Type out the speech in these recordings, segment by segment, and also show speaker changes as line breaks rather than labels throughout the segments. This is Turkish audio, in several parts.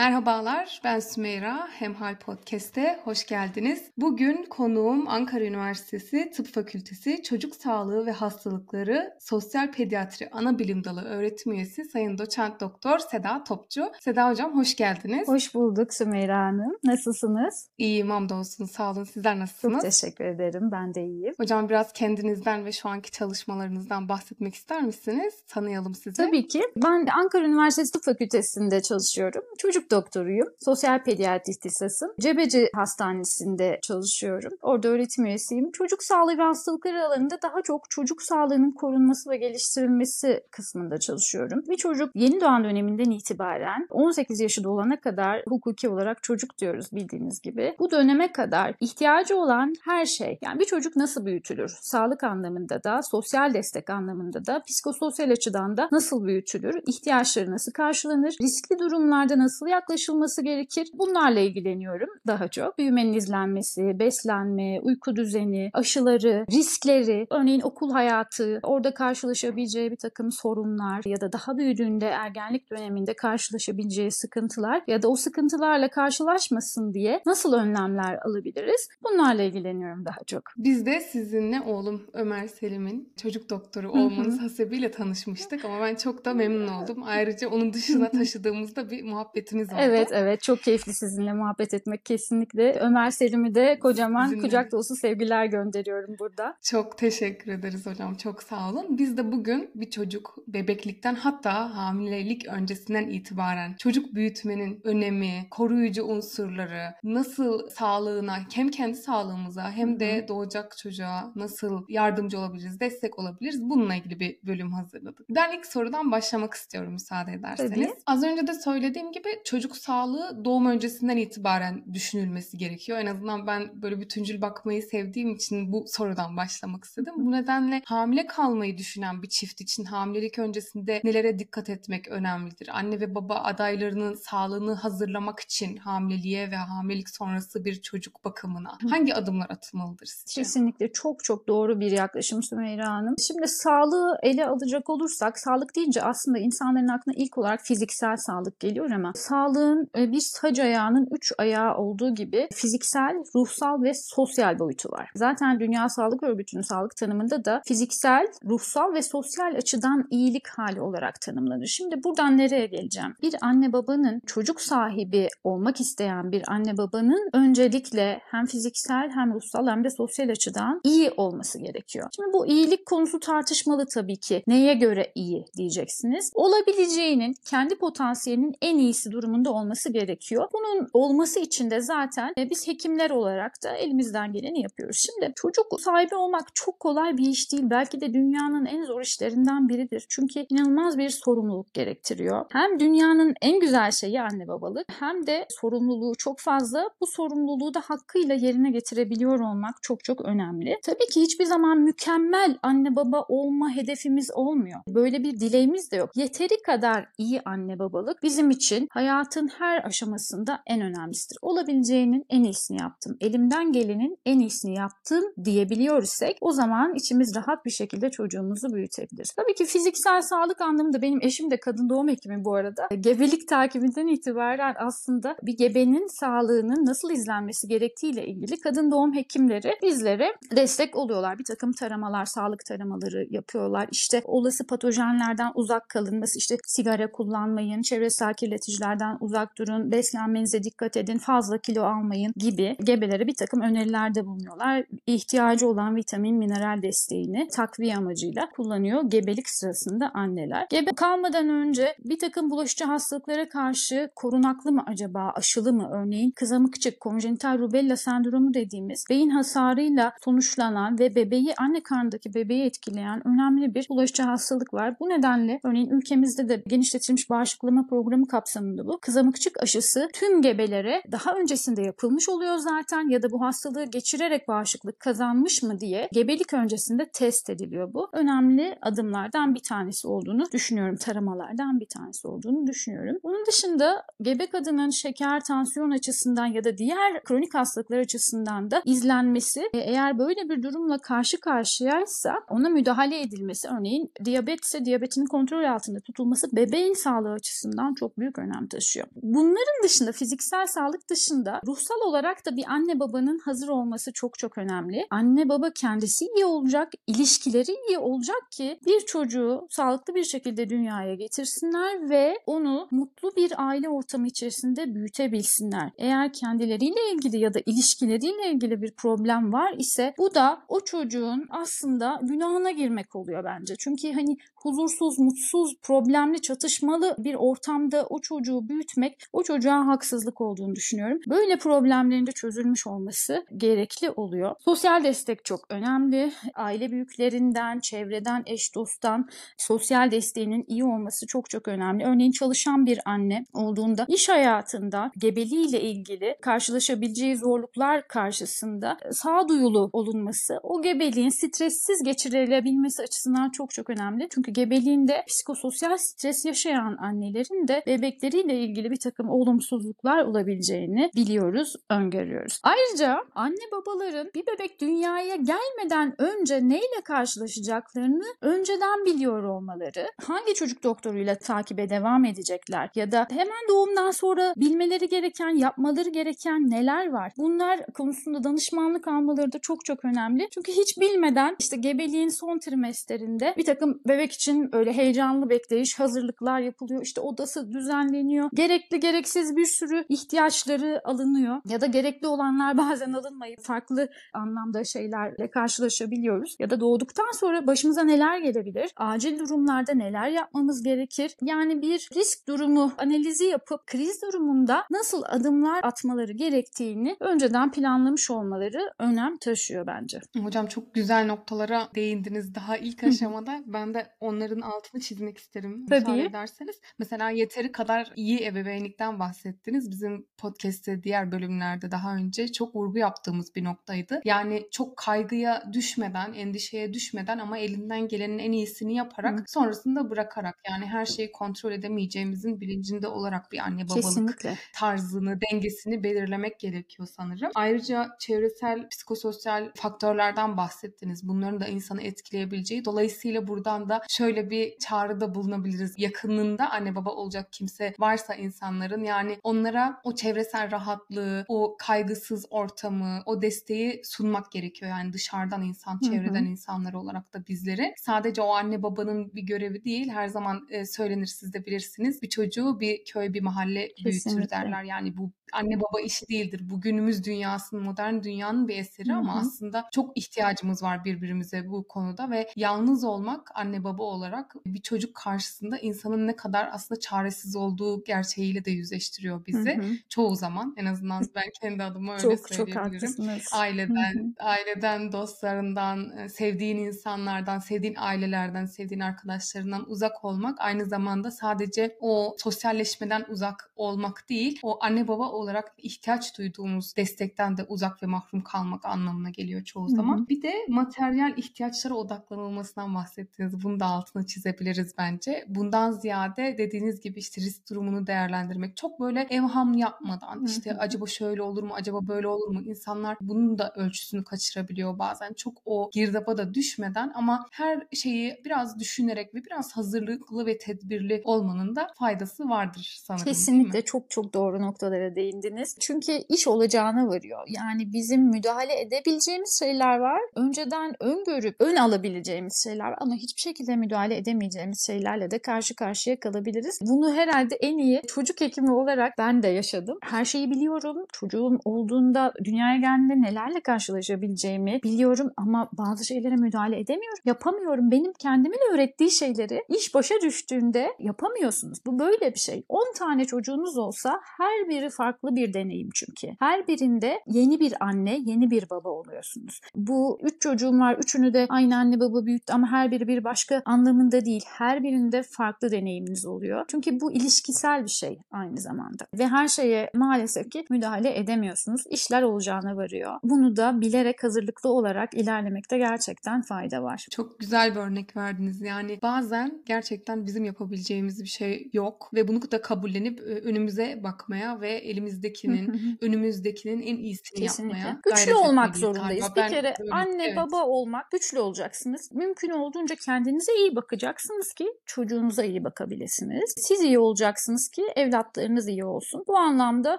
Merhabalar, ben Sümeyra. Hemhal Podcast'e hoş geldiniz. Bugün konuğum Ankara Üniversitesi Tıp Fakültesi Çocuk Sağlığı ve Hastalıkları Sosyal Pediatri Ana Bilim Dalı öğretim üyesi Sayın Doçent Doktor Seda Topçu. Seda Hocam hoş geldiniz.
Hoş bulduk Sümeyra Hanım. Nasılsınız?
İyiyim hamdolsun. Sağ olun. Sizler nasılsınız?
Çok teşekkür ederim. Ben de iyiyim.
Hocam biraz kendinizden ve şu anki çalışmalarınızdan bahsetmek ister misiniz? Tanıyalım sizi.
Tabii ki. Ben Ankara Üniversitesi Tıp Fakültesi'nde çalışıyorum. Çocuk doktoruyum. Sosyal pediatri ihtisasım. Cebeci Hastanesi'nde çalışıyorum. Orada öğretim üyesiyim. Çocuk sağlığı ve hastalıkları alanında daha çok çocuk sağlığının korunması ve geliştirilmesi kısmında çalışıyorum. Bir çocuk yeni doğan döneminden itibaren 18 yaşı dolana kadar hukuki olarak çocuk diyoruz bildiğiniz gibi. Bu döneme kadar ihtiyacı olan her şey yani bir çocuk nasıl büyütülür? Sağlık anlamında da, sosyal destek anlamında da, psikososyal açıdan da nasıl büyütülür? İhtiyaçları nasıl karşılanır? Riskli durumlarda nasıl yaklaşılması gerekir? Bunlarla ilgileniyorum daha çok. Büyümenin izlenmesi, beslenme, uyku düzeni, aşıları, riskleri, örneğin okul hayatı, orada karşılaşabileceği bir takım sorunlar ya da daha büyüdüğünde ergenlik döneminde karşılaşabileceği sıkıntılar ya da o sıkıntılarla karşılaşmasın diye nasıl önlemler alabiliriz? Bunlarla ilgileniyorum daha çok.
Biz de sizinle oğlum Ömer Selim'in çocuk doktoru olmanız hasebiyle tanışmıştık ama ben çok da memnun oldum. Ayrıca onun dışına taşıdığımızda bir muhabbetimiz oldu.
Evet evet çok keyifli sizinle muhabbet etmek kesinlikle. Ömer Selim'i de kocaman
Sizinle.
kucak dolusu sevgiler gönderiyorum burada.
Çok teşekkür ederiz hocam. Çok sağ olun. Biz de bugün bir çocuk bebeklikten hatta hamilelik öncesinden itibaren çocuk büyütmenin önemi, koruyucu unsurları, nasıl sağlığına hem kendi sağlığımıza hem de doğacak çocuğa nasıl yardımcı olabiliriz, destek olabiliriz bununla ilgili bir bölüm hazırladık. Ben ilk sorudan başlamak istiyorum müsaade ederseniz.
Tabii.
Az önce de söylediğim gibi çocuk sağlığı doğum öncesinden itibaren düşünülmesi gerekiyor. En azından ben böyle bütüncül bakmayı sevdiğim için bu sorudan başlamak istedim. Bu nedenle hamile kalmayı düşünen bir çift için hamilelik öncesinde nelere dikkat etmek önemlidir? Anne ve baba adaylarının sağlığını hazırlamak için hamileliğe ve hamilelik sonrası bir çocuk bakımına hangi adımlar atılmalıdır sizce?
Kesinlikle çok çok doğru bir yaklaşım Sümeyra Hanım. Şimdi sağlığı ele alacak olursak sağlık deyince aslında insanların aklına ilk olarak fiziksel sağlık geliyor ama sağlığın e, bir sac ayağının üç ayağı olduğu gibi fiziksel, ruhsal ve sosyal boyutu var. Zaten Dünya Sağlık Örgütü'nün sağlık tanımında da fiziksel, ruhsal ve sosyal açıdan iyilik hali olarak tanımlanır. Şimdi buradan nereye geleceğim? Bir anne babanın çocuk sahibi olmak isteyen bir anne babanın öncelikle hem fiziksel hem ruhsal hem de sosyal açıdan iyi olması gerekiyor. Şimdi bu iyilik konusu tartışmalı tabii ki. Neye göre iyi diyeceksiniz. Olabileceğinin kendi potansiyelinin en iyisi durumunda olması gerekiyor. Bunun olması için de zaten e, biz hekimler olarak da elimizden geleni yapıyoruz. Şimdi çocuk sahibi olmak çok kolay bir iş değil. Belki de dünyanın en zor işlerinden biridir. Çünkü inanılmaz bir sorumluluk gerektiriyor. Hem dünyanın en güzel şeyi anne babalık hem de sorumluluğu çok fazla. Bu sorumluluğu da hakkıyla yerine getirebiliyor olmak çok çok önemli. Tabii ki hiçbir zaman mükemmel anne baba olma hedefimiz olmuyor. Böyle bir dileğimiz de yok. Yeteri kadar iyi anne babalık bizim için hayatın her aşamasında en önemlisidir. Olabileceğinin en iyisini yaptım. Elimden gelenin en iyisini yaptım diyebiliyorsak o zaman içimiz rahat bir şekilde çocuğumuzu büyütebiliriz. Tabii ki fiziksel sağlık anlamında benim eşim de kadın doğum hekimi bu arada. Gebelik takibinden itibaren aslında bir gebenin sağlığının nasıl izlenmesi gerektiğiyle ilgili kadın doğum hekimleri bizlere destek oluyorlar. Bir takım taramalar, sağlık taramaları yapıyorlar. İşte olası patojenlerden uzak kalınması, işte sigara kullanmayın, çevresel kirleticilerden uzak durun, beslenmenize dikkat edin, fazla kilo almayın gibi gebelere bir takım önerilerde bulunuyorlar. İhtiyacı olan vitamin, mineral desteğini takviye amacıyla kullanıyor gebelik sırasında anneler. Gebe kalmadan önce bir takım bulaşıcı hastalıklara karşı korunaklı mı acaba, aşılı mı? Örneğin kızamıkçık, konjenital rubella sendromu dediğimiz beyin hasarıyla sonuçlanan ve bebeği anne karnındaki bebeği etkileyen önemli bir bulaşıcı hastalık var. Bu nedenle örneğin ülkemizde de genişletilmiş bağışıklama programı kapsamında bu kızamıkçık aşısı tüm gebelere daha öncesinde yapılmış oluyor zaten ya da bu hastalığı geçirerek bağışıklık kazanmış mı diye gebelik öncesinde test ediliyor bu. Önemli adımlardan bir tanesi olduğunu düşünüyorum. Taramalardan bir tanesi olduğunu düşünüyorum. Bunun dışında gebe kadının şeker, tansiyon açısından ya da diğer kronik hastalıklar açısından da izlenmesi e, eğer böyle bir durumla karşı karşıyaysa ona müdahale edilmesi örneğin diyabet ise diyabetin kontrol altında tutulması bebeğin sağlığı açısından çok büyük önem taşıyor. Çalışıyor. Bunların dışında fiziksel sağlık dışında ruhsal olarak da bir anne babanın hazır olması çok çok önemli. Anne baba kendisi iyi olacak, ilişkileri iyi olacak ki bir çocuğu sağlıklı bir şekilde dünyaya getirsinler ve onu mutlu bir aile ortamı içerisinde büyütebilsinler. Eğer kendileriyle ilgili ya da ilişkileriyle ilgili bir problem var ise bu da o çocuğun aslında günahına girmek oluyor bence. Çünkü hani huzursuz, mutsuz, problemli, çatışmalı bir ortamda o çocuğu büyütmek o çocuğa haksızlık olduğunu düşünüyorum. Böyle problemlerin de çözülmüş olması gerekli oluyor. Sosyal destek çok önemli. Aile büyüklerinden, çevreden, eş dosttan sosyal desteğinin iyi olması çok çok önemli. Örneğin çalışan bir anne olduğunda iş hayatında gebeliğiyle ilgili karşılaşabileceği zorluklar karşısında sağduyulu olunması, o gebeliğin stressiz geçirilebilmesi açısından çok çok önemli. Çünkü gebeliğinde psikososyal stres yaşayan annelerin de bebekleriyle ilgili bir takım olumsuzluklar olabileceğini biliyoruz, öngörüyoruz. Ayrıca anne babaların bir bebek dünyaya gelmeden önce neyle karşılaşacaklarını önceden biliyor olmaları, hangi çocuk doktoruyla takibe devam edecekler ya da hemen doğumdan sonra bilmeleri gereken, yapmaları gereken neler var? Bunlar konusunda danışmanlık almaları da çok çok önemli. Çünkü hiç bilmeden işte gebeliğin son trimestlerinde bir takım bebek için öyle heyecanlı bekleyiş, hazırlıklar yapılıyor. İşte odası düzenleniyor. Gerekli gereksiz bir sürü ihtiyaçları alınıyor. Ya da gerekli olanlar bazen alınmayıp farklı anlamda şeylerle karşılaşabiliyoruz. Ya da doğduktan sonra başımıza neler gelebilir? Acil durumlarda neler yapmamız gerekir? Yani bir risk durumu analizi yapıp kriz durumunda nasıl adımlar atmaları gerektiğini önceden planlamış olmaları önem taşıyor bence.
Hocam çok güzel noktalara değindiniz daha ilk aşamada. ben de onların altını çizmek isterim
Tabii.
müsaade ederseniz. Mesela yeteri kadar iyi ebeveynlikten bahsettiniz. Bizim podcast'te diğer bölümlerde daha önce çok vurgu yaptığımız bir noktaydı. Yani çok kaygıya düşmeden, endişeye düşmeden ama elinden gelenin en iyisini yaparak
Hı.
sonrasında bırakarak yani her şeyi kontrol edemeyeceğimizin bilincinde olarak bir anne babalık
Kesinlikle.
tarzını, dengesini belirlemek gerekiyor sanırım. Ayrıca çevresel, psikososyal faktörlerden bahsettiniz. Bunların da insanı etkileyebileceği. Dolayısıyla buradan da şöyle bir çağrıda bulunabiliriz. Yakınında anne baba olacak kimse varsa insanların yani onlara o çevresel rahatlığı, o kaygısız ortamı, o desteği sunmak gerekiyor. Yani dışarıdan insan,
Hı hı.
çevreden insanlar olarak da bizleri. Sadece o anne babanın bir görevi değil. Her zaman e, söylenir siz de bilirsiniz. Bir çocuğu bir köy, bir mahalle büyütür
Kesinlikle.
derler. Yani bu anne baba işi değildir. Bu günümüz dünyasının, modern dünyanın bir eseri
Hı
ama aslında çok ihtiyacımız var birbirimize bu konuda ve yalnız olmak anne baba olarak bir çocuk karşısında insanın ne kadar aslında çaresiz olduğu gerçeğiyle de yüzleştiriyor bizi.
Hı hı.
Çoğu zaman en azından ben kendi adıma öyle
Çok çok
söyleyebilirim.
haklısınız.
Aileden, aileden, dostlarından, e, sevdiğin insanlardan, sevdiğin ailelerden, sevdiğin arkadaşlarından uzak olmak aynı zamanda sadece o sosyalleşmeden uzak olmak değil, o anne baba olarak ihtiyaç duyduğumuz destekten de uzak ve mahrum kalmak anlamına geliyor çoğu
Hı hı.
zaman. Bir de materyal ihtiyaçlara odaklanılmasından bahsettiniz. Bunu da altını çizebiliriz bence. Bundan ziyade dediğiniz gibi işte risk durumunu değerlendirmek. Çok böyle evham yapmadan işte acaba şöyle olur mu, acaba böyle olur mu? İnsanlar bunun da ölçüsünü kaçırabiliyor bazen. Çok o girdaba da düşmeden ama her şeyi biraz düşünerek ve biraz hazırlıklı ve tedbirli olmanın da faydası vardır sanırım?
Kesinlikle çok çok doğru noktalara değindiniz. Çünkü iş olacağına varıyor. Yani bizim müdahale edebileceğimiz şeyler var. Önceden öngörüp ön alabileceğimiz şeyler var ama hiçbir şekilde müdahale edemeyeceğimiz şeylerle de karşı karşıya kalabiliriz. Bunu herhalde en iyi çocuk hekimi olarak ben de yaşadım. Her şeyi biliyorum. Çocuğum olduğunda dünyaya geldiğinde nelerle karşılaşabileceğimi biliyorum ama bazı şeylere müdahale edemiyorum. Yapamıyorum. Benim kendimin öğrettiği şeyleri iş başa düştüğünde yapamıyorsunuz. Bu böyle bir şey. 10 tane çocuğunuz olsa her biri farklı bir deneyim çünkü. Her birinde yeni bir anne, yeni bir baba oluyorsunuz. Bu üç çocuğum var. Üçünü de aynı anne baba büyüttü ama her biri bir başka anlamında değil. Her birinde farklı deneyiminiz oluyor. Çünkü bu ilişkisel bir şey aynı zamanda. Ve her şeye maalesef ki müdahale edemiyorsunuz. İşler olacağına varıyor. Bunu da bilerek hazırlıklı olarak ilerlemekte gerçekten fayda var.
Çok güzel bir örnek verdiniz. Yani bazen gerçekten bizim yapabileceğimiz bir şey yok ve bunu da kabullenip e, önümüze bakmaya ve elimizdekinin, önümüzdekinin en iyisini
Kesinlikle.
yapmaya
Güçlü olmak zorundayız.
galiba.
Bir
Ben
kere anne
evet.
baba olmak güçlü olacaksınız. Mümkün olduğunca kendinize iyi bakacaksınız ki çocuğunuza iyi bakabilirsiniz. Siz iyi olacaksınız ki evlatlarınız iyi olsun. Bu anlamda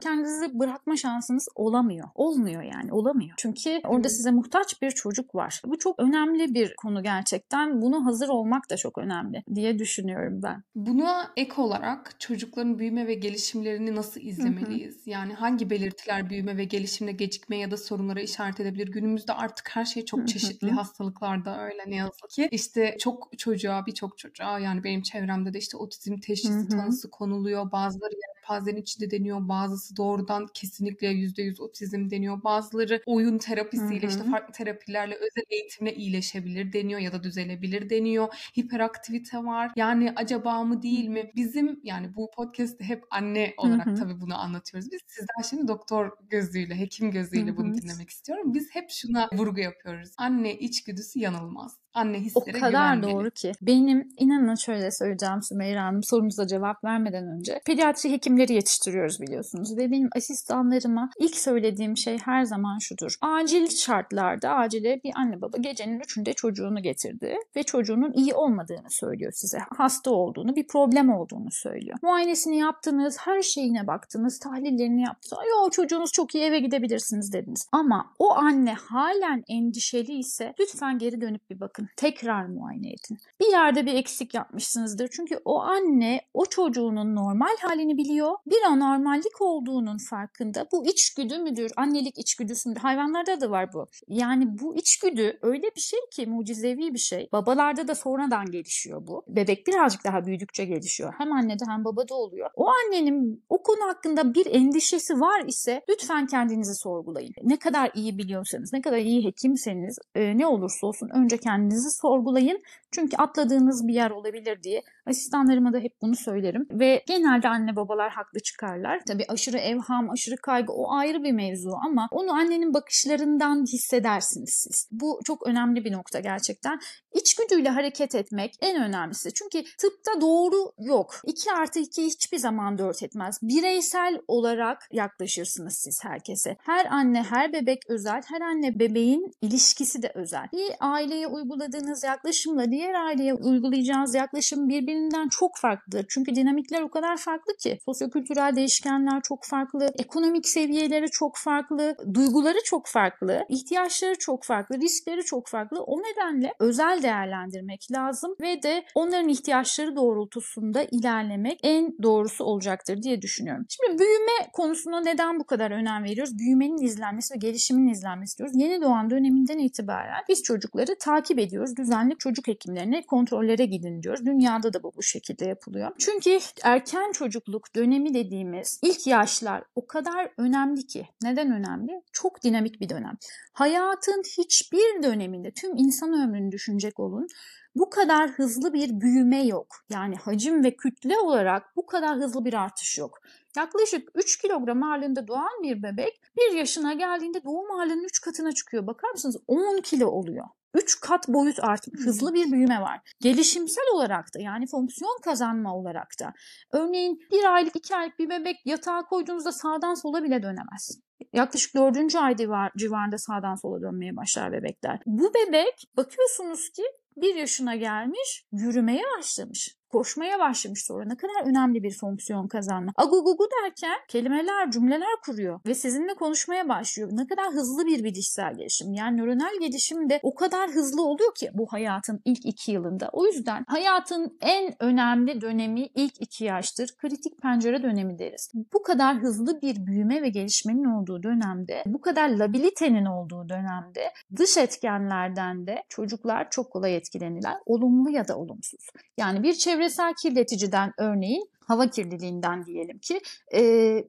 kendinizi bırakma şansınız olamıyor. Olmuyor yani olamıyor. Çünkü orada size muhtaç bir çocuk var. Bu çok önemli bir konu gerçekten. Bunu hazır olmak da çok önemli diye düşünüyorum ben.
Buna ek olarak çocukların büyüme ve gelişimlerini nasıl izlemeliyiz? Hı hı. Yani hangi belirtiler büyüme ve gelişimde gecikme ya da sorunlara işaret edebilir? Günümüzde artık her şey çok çeşitli. Hastalıklarda öyle ne yazık ki. İşte çok çocuğa, birçok çocuğa yani benim çevremde de işte otizm teşhisi tanısı konuluyor. Bazıları yelpazenin içinde deniyor. Bazısı doğrudan kesinlikle %100 otizm deniyor. Bazıları oyun terapisiyle işte farklı terapilerle özel eğitimle iyileşebilir deniyor ya da düzelebilir deniyor. Hiperaktivite var. Yani acaba mı değil mi? Bizim yani bu podcast'te hep anne olarak tabii bunu anlatıyoruz. Biz sizden şimdi doktor gözüyle, hekim gözüyle bunu dinlemek istiyorum. Biz hep şuna vurgu yapıyoruz. Anne içgüdüsü yanılmaz. Anne hislere
O kadar
güvenmeli.
doğru ki. Benim inanın şöyle söyleyeceğim Sümeyra Hanım sorunuza cevap vermeden önce. Pediatri hekimleri yetiştiriyoruz biliyorsunuz. Ve benim asistanlarıma ilk söylediğim şey her zaman şudur. Acil şartlarda acile bir anne baba gecenin üçünde çocuğunu getirdi. Ve çocuğunun iyi olmadığını söylüyor size. Hasta olduğunu, bir problem olduğunu söylüyor. Muayenesini yaptınız, her şeyine baktınız, tahlillerini yaptınız. Yo çocuğunuz çok iyi eve gidebilirsiniz dediniz. Ama o anne halen endişeli ise lütfen geri dönüp bir bakın bakın tekrar muayene edin. Bir yerde bir eksik yapmışsınızdır. Çünkü o anne o çocuğunun normal halini biliyor. Bir anormallik olduğunun farkında. Bu içgüdü müdür? Annelik içgüdüsü müdür? Hayvanlarda da var bu. Yani bu içgüdü öyle bir şey ki mucizevi bir şey. Babalarda da sonradan gelişiyor bu. Bebek birazcık daha büyüdükçe gelişiyor. Hem annede hem babada oluyor. O annenin o konu hakkında bir endişesi var ise lütfen kendinizi sorgulayın. Ne kadar iyi biliyorsanız, ne kadar iyi hekimseniz e, ne olursa olsun önce kendinizi kendinizi sorgulayın. Çünkü atladığınız bir yer olabilir diye asistanlarıma da hep bunu söylerim. Ve genelde anne babalar haklı çıkarlar. Tabii aşırı evham, aşırı kaygı o ayrı bir mevzu ama onu annenin bakışlarından hissedersiniz siz. Bu çok önemli bir nokta gerçekten. İçgüdüyle hareket etmek en önemlisi. Çünkü tıpta doğru yok. 2 artı 2 hiçbir zaman 4 etmez. Bireysel olarak yaklaşırsınız siz herkese. Her anne, her bebek özel. Her anne bebeğin ilişkisi de özel. Bir aileye uyguladığınız yaklaşımla diğer aileye uygulayacağınız yaklaşım birbirinden çok farklıdır. Çünkü dinamikler o kadar farklı ki. Sosyokültürel değişkenler çok farklı. Ekonomik seviyeleri çok farklı. Duyguları çok farklı. ihtiyaçları çok farklı. Riskleri çok farklı. O nedenle özel değerlendirmek lazım ve de onların ihtiyaçları doğrultusunda ilerlemek en doğrusu olacaktır diye düşünüyorum. Şimdi büyüme konusuna neden bu kadar önem veriyoruz? Büyümenin izlenmesi ve gelişimin izlenmesi diyoruz. Yeni doğan döneminden itibaren biz çocukları takip ediyoruz. Düzenli çocuk hekimlerine kontrollere gidin diyoruz. Dünyada da bu bu şekilde yapılıyor. Çünkü erken çocukluk dönemi dediğimiz ilk yaşlar o kadar önemli ki. Neden önemli? Çok dinamik bir dönem. Hayatın hiçbir döneminde tüm insan ömrünü düşünecek olun bu kadar hızlı bir büyüme yok. Yani hacim ve kütle olarak bu kadar hızlı bir artış yok. Yaklaşık 3 kilogram ağırlığında doğan bir bebek 1 yaşına geldiğinde doğum ağırlığının 3 katına çıkıyor. Bakar mısınız? 10 kilo oluyor. 3 kat boyut artmış, hızlı bir büyüme var. Gelişimsel olarak da yani fonksiyon kazanma olarak da. Örneğin bir aylık, iki aylık bir bebek yatağa koyduğunuzda sağdan sola bile dönemez. Yaklaşık dördüncü ay civarında sağdan sola dönmeye başlar bebekler. Bu bebek bakıyorsunuz ki bir yaşına gelmiş, yürümeye başlamış koşmaya başlamış sonra ne kadar önemli bir fonksiyon kazanma. Agugugu derken kelimeler, cümleler kuruyor ve sizinle konuşmaya başlıyor. Ne kadar hızlı bir bilişsel gelişim. Yani nöronal gelişim de o kadar hızlı oluyor ki bu hayatın ilk iki yılında. O yüzden hayatın en önemli dönemi ilk iki yaştır. Kritik pencere dönemi deriz. Bu kadar hızlı bir büyüme ve gelişmenin olduğu dönemde, bu kadar labilitenin olduğu dönemde dış etkenlerden de çocuklar çok kolay etkilenirler. Olumlu ya da olumsuz. Yani bir çevre çevresel kirleticiden örneğin hava kirliliğinden diyelim ki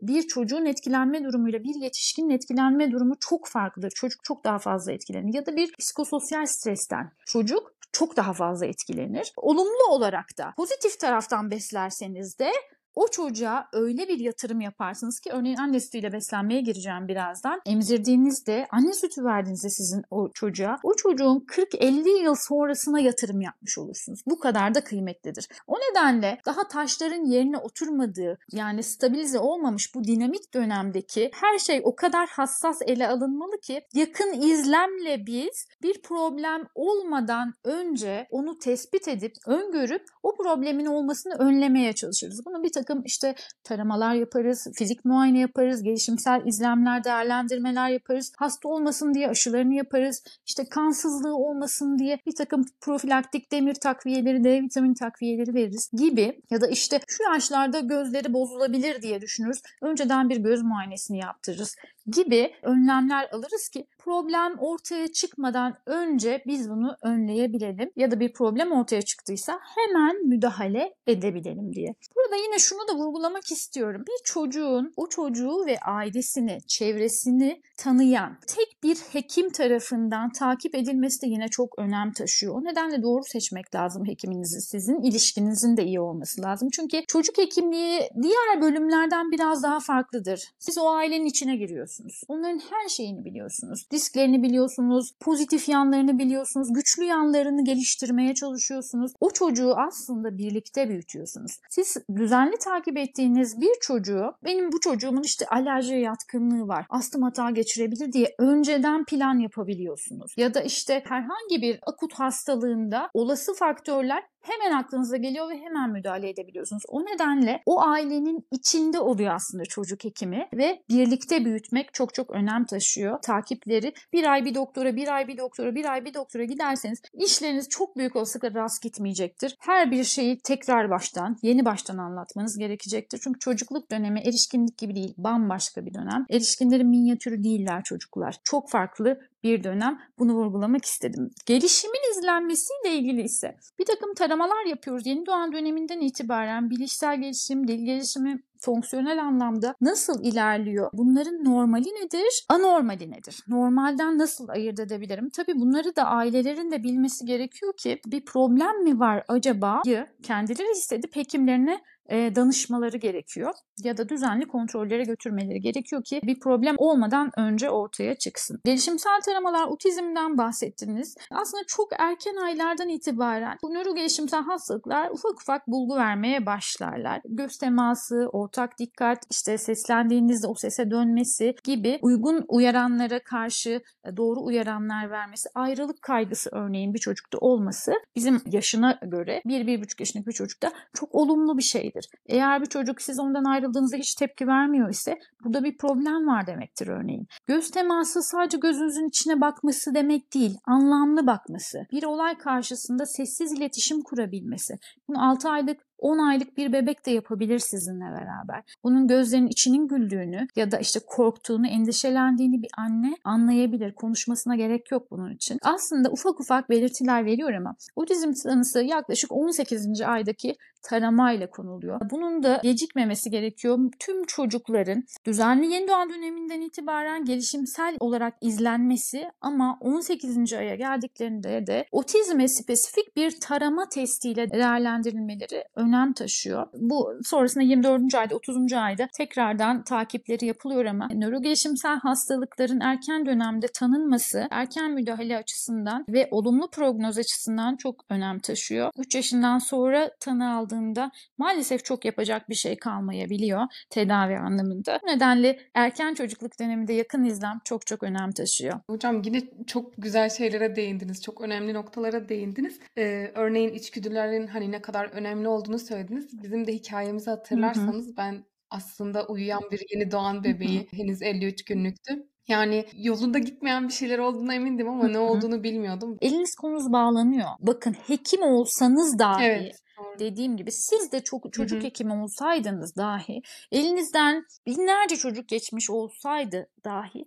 bir çocuğun etkilenme durumuyla bir yetişkinin etkilenme durumu çok farklıdır. Çocuk çok daha fazla etkilenir ya da bir psikososyal stresten çocuk çok daha fazla etkilenir. Olumlu olarak da pozitif taraftan beslerseniz de o çocuğa öyle bir yatırım yaparsınız ki örneğin anne sütüyle beslenmeye gireceğim birazdan. Emzirdiğinizde anne sütü verdiğinizde sizin o çocuğa o çocuğun 40-50 yıl sonrasına yatırım yapmış olursunuz. Bu kadar da kıymetlidir. O nedenle daha taşların yerine oturmadığı yani stabilize olmamış bu dinamik dönemdeki her şey o kadar hassas ele alınmalı ki yakın izlemle biz bir problem olmadan önce onu tespit edip öngörüp o problemin olmasını önlemeye çalışırız. Bunun bir takım işte taramalar yaparız, fizik muayene yaparız, gelişimsel izlemler, değerlendirmeler yaparız. Hasta olmasın diye aşılarını yaparız. İşte kansızlığı olmasın diye bir takım profilaktik demir takviyeleri, D vitamin takviyeleri veririz gibi ya da işte şu yaşlarda gözleri bozulabilir diye düşünürüz. Önceden bir göz muayenesini yaptırırız gibi önlemler alırız ki problem ortaya çıkmadan önce biz bunu önleyebilelim ya da bir problem ortaya çıktıysa hemen müdahale edebilelim diye. Burada yine şunu da vurgulamak istiyorum. Bir çocuğun o çocuğu ve ailesini, çevresini tanıyan tek bir hekim tarafından takip edilmesi de yine çok önem taşıyor. O nedenle doğru seçmek lazım hekiminizi. Sizin ilişkinizin de iyi olması lazım. Çünkü çocuk hekimliği diğer bölümlerden biraz daha farklıdır. Siz o ailenin içine giriyorsunuz. Onların her şeyini biliyorsunuz. Disklerini biliyorsunuz, pozitif yanlarını biliyorsunuz, güçlü yanlarını geliştirmeye çalışıyorsunuz. O çocuğu aslında birlikte büyütüyorsunuz. Siz düzenli takip ettiğiniz bir çocuğu, benim bu çocuğumun işte alerjiye yatkınlığı var, astım hata geçirebilir diye önceden plan yapabiliyorsunuz. Ya da işte herhangi bir akut hastalığında olası faktörler hemen aklınıza geliyor ve hemen müdahale edebiliyorsunuz. O nedenle o ailenin içinde oluyor aslında çocuk hekimi ve birlikte büyütmek çok çok önem taşıyor. Takipleri bir ay bir doktora, bir ay bir doktora, bir ay bir doktora giderseniz işleriniz çok büyük olasılıkla rast gitmeyecektir. Her bir şeyi tekrar baştan, yeni baştan anlatmanız gerekecektir. Çünkü çocukluk dönemi erişkinlik gibi değil, bambaşka bir dönem. Erişkinlerin minyatürü değiller çocuklar. Çok farklı bir dönem bunu vurgulamak istedim. Gelişimin izlenmesiyle ilgili ise bir takım taramalar yapıyoruz. Yeni doğan döneminden itibaren bilişsel gelişim, dil gelişimi, fonksiyonel anlamda nasıl ilerliyor? Bunların normali nedir? Anormali nedir? Normalden nasıl ayırt edebilirim? Tabii bunları da ailelerin de bilmesi gerekiyor ki bir problem mi var acaba? Kendileri hissedip hekimlerine danışmaları gerekiyor ya da düzenli kontrollere götürmeleri gerekiyor ki bir problem olmadan önce ortaya çıksın. Gelişimsel taramalar, otizmden bahsettiniz. Aslında çok erken aylardan itibaren bu nörogelişimsel hastalıklar ufak ufak bulgu vermeye başlarlar. Göz teması, ortak dikkat, işte seslendiğinizde o sese dönmesi gibi uygun uyaranlara karşı doğru uyaranlar vermesi, ayrılık kaygısı örneğin bir çocukta olması bizim yaşına göre 1-1,5 yaşındaki bir çocukta çok olumlu bir şeydir. Eğer bir çocuk siz ondan ayrıldığınızda hiç tepki vermiyor ise burada bir problem var demektir örneğin. Göz teması sadece gözünüzün içine bakması demek değil, anlamlı bakması. Bir olay karşısında sessiz iletişim kurabilmesi. Bunu 6 aylık 10 aylık bir bebek de yapabilir sizinle beraber. Bunun gözlerinin içinin güldüğünü ya da işte korktuğunu, endişelendiğini bir anne anlayabilir. Konuşmasına gerek yok bunun için. Aslında ufak ufak belirtiler veriyor ama otizm tanısı yaklaşık 18. aydaki taramayla konuluyor. Bunun da gecikmemesi gerekiyor. Tüm çocukların düzenli yeni doğan döneminden itibaren gelişimsel olarak izlenmesi ama 18. aya geldiklerinde de otizme spesifik bir tarama testiyle değerlendirilmeleri önem taşıyor. Bu sonrasında 24. ayda 30. ayda tekrardan takipleri yapılıyor ama nörogelişimsel hastalıkların erken dönemde tanınması erken müdahale açısından ve olumlu prognoz açısından çok önem taşıyor. 3 yaşından sonra tanı aldığında maalesef çok yapacak bir şey kalmayabiliyor tedavi anlamında. Bu nedenle erken çocukluk döneminde yakın izlem çok çok önem taşıyor.
Hocam yine çok güzel şeylere değindiniz. Çok önemli noktalara değindiniz. Ee, örneğin içgüdülerin hani ne kadar önemli olduğunu söylediniz. Bizim de hikayemizi hatırlarsanız hı hı. ben aslında uyuyan bir yeni doğan bebeği hı hı. henüz 53 günlüktü. Yani yolunda gitmeyen bir şeyler olduğuna emindim ama ne olduğunu bilmiyordum.
Eliniz kolunuz bağlanıyor. Bakın hekim olsanız dahi evet dediğim gibi siz de çok çocuk Hı-hı. hekimi olsaydınız dahi elinizden binlerce çocuk geçmiş olsaydı dahi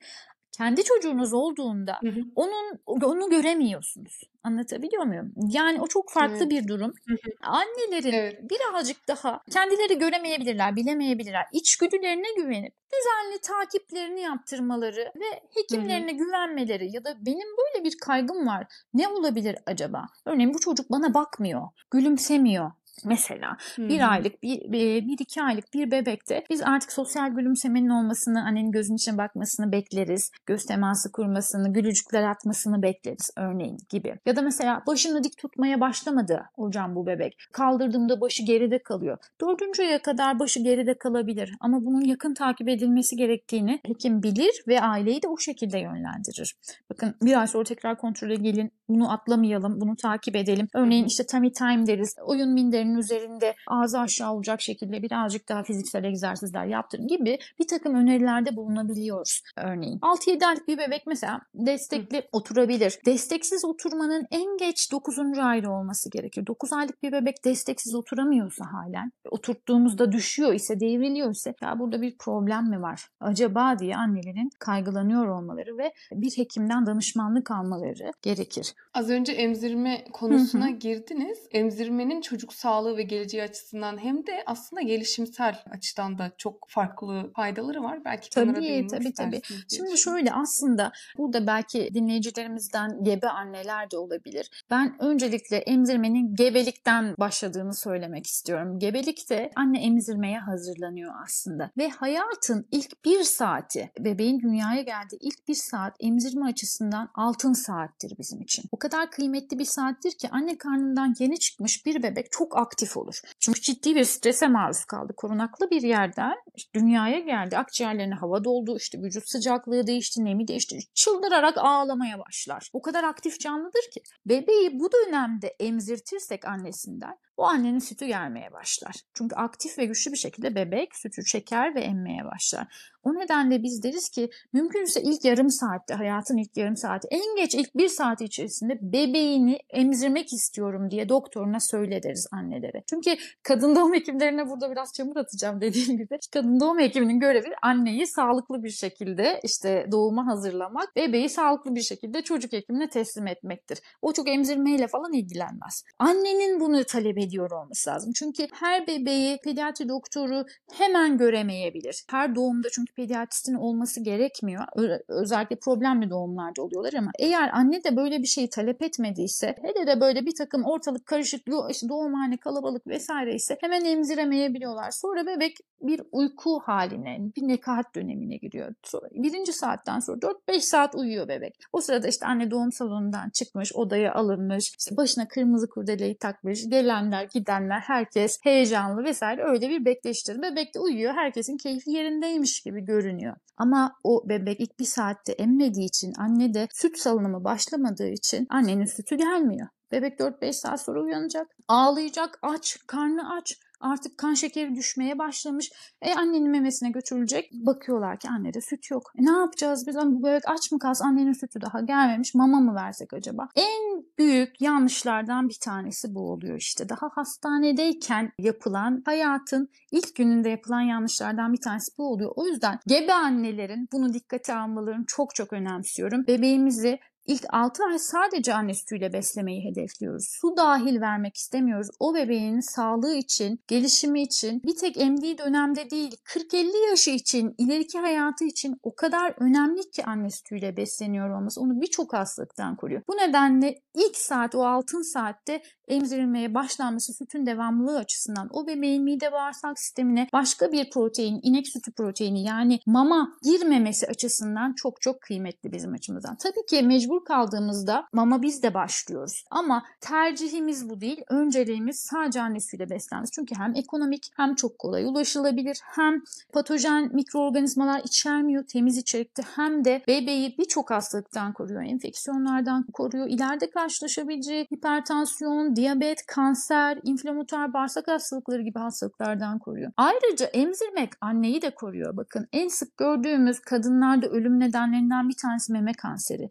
kendi çocuğunuz olduğunda hı hı. onun onu göremiyorsunuz. Anlatabiliyor muyum? Yani o çok farklı evet. bir durum. Hı hı. Annelerin evet. birazcık daha kendileri göremeyebilirler, bilemeyebilirler. İçgüdülerine güvenip düzenli takiplerini yaptırmaları ve hekimlerine hı hı. güvenmeleri ya da benim böyle bir kaygım var. Ne olabilir acaba? Örneğin bu çocuk bana bakmıyor, gülümsemiyor Mesela hmm. bir aylık, bir, bir iki aylık bir bebekte biz artık sosyal gülümsemenin olmasını, annenin gözünün içine bakmasını bekleriz. Göz teması kurmasını, gülücükler atmasını bekleriz örneğin gibi. Ya da mesela başını dik tutmaya başlamadı hocam bu bebek. Kaldırdığımda başı geride kalıyor. Dördüncü aya kadar başı geride kalabilir ama bunun yakın takip edilmesi gerektiğini hekim bilir ve aileyi de o şekilde yönlendirir. Bakın bir ay sonra tekrar kontrole gelin, bunu atlamayalım, bunu takip edelim. Örneğin işte tummy time deriz, oyun minder bölgelerinin üzerinde ağzı aşağı olacak şekilde birazcık daha fiziksel egzersizler yaptırın gibi bir takım önerilerde bulunabiliyoruz örneğin. 6-7 aylık bir bebek mesela destekli Hı. oturabilir. Desteksiz oturmanın en geç 9. ayda olması gerekir. 9 aylık bir bebek desteksiz oturamıyorsa halen, oturttuğumuzda düşüyor ise, devriliyor ise ya burada bir problem mi var? Acaba diye annelerin kaygılanıyor olmaları ve bir hekimden danışmanlık almaları gerekir.
Az önce emzirme konusuna Hı-hı. girdiniz. Emzirmenin çocuk sağlığı ve geleceği açısından hem de aslında gelişimsel açıdan da çok farklı faydaları var. Belki
tabii tabii tabii. Şimdi şöyle aslında burada belki dinleyicilerimizden gebe anneler de olabilir. Ben öncelikle emzirmenin gebelikten başladığını söylemek istiyorum. Gebelikte anne emzirmeye hazırlanıyor aslında ve hayatın ilk bir saati bebeğin dünyaya geldiği ilk bir saat emzirme açısından altın saattir bizim için. O kadar kıymetli bir saattir ki anne karnından yeni çıkmış bir bebek çok aktif olur. Çünkü ciddi bir strese maruz kaldı. Korunaklı bir yerden dünyaya geldi. Akciğerlerine hava doldu. işte vücut sıcaklığı değişti, nemi değişti. Çıldırarak ağlamaya başlar. O kadar aktif canlıdır ki. Bebeği bu dönemde emzirtirsek annesinden o annenin sütü gelmeye başlar. Çünkü aktif ve güçlü bir şekilde bebek sütü çeker ve emmeye başlar. O nedenle biz deriz ki mümkünse ilk yarım saatte, hayatın ilk yarım saati, en geç ilk bir saat içerisinde bebeğini emzirmek istiyorum diye doktoruna söyle deriz annelere. Çünkü kadın doğum hekimlerine burada biraz çamur atacağım dediğim gibi. Kadın doğum hekiminin görevi anneyi sağlıklı bir şekilde işte doğuma hazırlamak, bebeği sağlıklı bir şekilde çocuk hekimine teslim etmektir. O çok emzirmeyle falan ilgilenmez. Annenin bunu talep ediyor olması lazım. Çünkü her bebeği pediatri doktoru hemen göremeyebilir. Her doğumda çünkü pediatristin olması gerekmiyor. Özellikle problemli doğumlarda oluyorlar ama eğer anne de böyle bir şeyi talep etmediyse hele de böyle bir takım ortalık karışık işte doğumhane kalabalık vesaire ise hemen emziremeyebiliyorlar. Sonra bebek bir uyku haline, bir nekahat dönemine giriyor. Sonra, birinci saatten sonra 4-5 saat uyuyor bebek. O sırada işte anne doğum salonundan çıkmış, odaya alınmış, işte başına kırmızı kurdeleyi takmış, gelenler, gidenler, herkes heyecanlı vesaire öyle bir bekleştir. Bebek de uyuyor, herkesin keyfi yerindeymiş gibi görünüyor. Ama o bebek ilk bir saatte emmediği için, anne de süt salınımı başlamadığı için annenin sütü gelmiyor. Bebek 4-5 saat sonra uyanacak. Ağlayacak, aç, karnı aç. Artık kan şekeri düşmeye başlamış. E annenin memesine götürülecek. Bakıyorlar ki annede süt yok. E, ne yapacağız biz? Bu bebek aç mı kalsın? Annenin sütü daha gelmemiş. Mama mı versek acaba? En büyük yanlışlardan bir tanesi bu oluyor işte. Daha hastanedeyken yapılan hayatın ilk gününde yapılan yanlışlardan bir tanesi bu oluyor. O yüzden gebe annelerin bunu dikkate almalarını çok çok önemsiyorum. Bebeğimizi İlk 6 ay sadece anne sütüyle beslemeyi hedefliyoruz. Su dahil vermek istemiyoruz. O bebeğin sağlığı için, gelişimi için bir tek emdiği dönemde değil 40-50 yaşı için, ileriki hayatı için o kadar önemli ki anne sütüyle besleniyor olması. Onu birçok hastalıktan koruyor. Bu nedenle ilk saat o altın saatte emzirilmeye başlanması sütün devamlılığı açısından o bebeğin mide bağırsak sistemine başka bir protein, inek sütü proteini yani mama girmemesi açısından çok çok kıymetli bizim açımızdan. Tabii ki mecbur kaldığımızda mama biz de başlıyoruz. Ama tercihimiz bu değil. Önceliğimiz sadece anne sütüyle beslenmesi. Çünkü hem ekonomik hem çok kolay ulaşılabilir hem patojen mikroorganizmalar içermiyor temiz içerikte hem de bebeği birçok hastalıktan koruyor. Enfeksiyonlardan koruyor. İleride karşılaşabileceği hipertansiyon, diyabet, kanser, inflamatuar bağırsak hastalıkları gibi hastalıklardan koruyor. Ayrıca emzirmek anneyi de koruyor. Bakın en sık gördüğümüz kadınlarda ölüm nedenlerinden bir tanesi meme kanseri.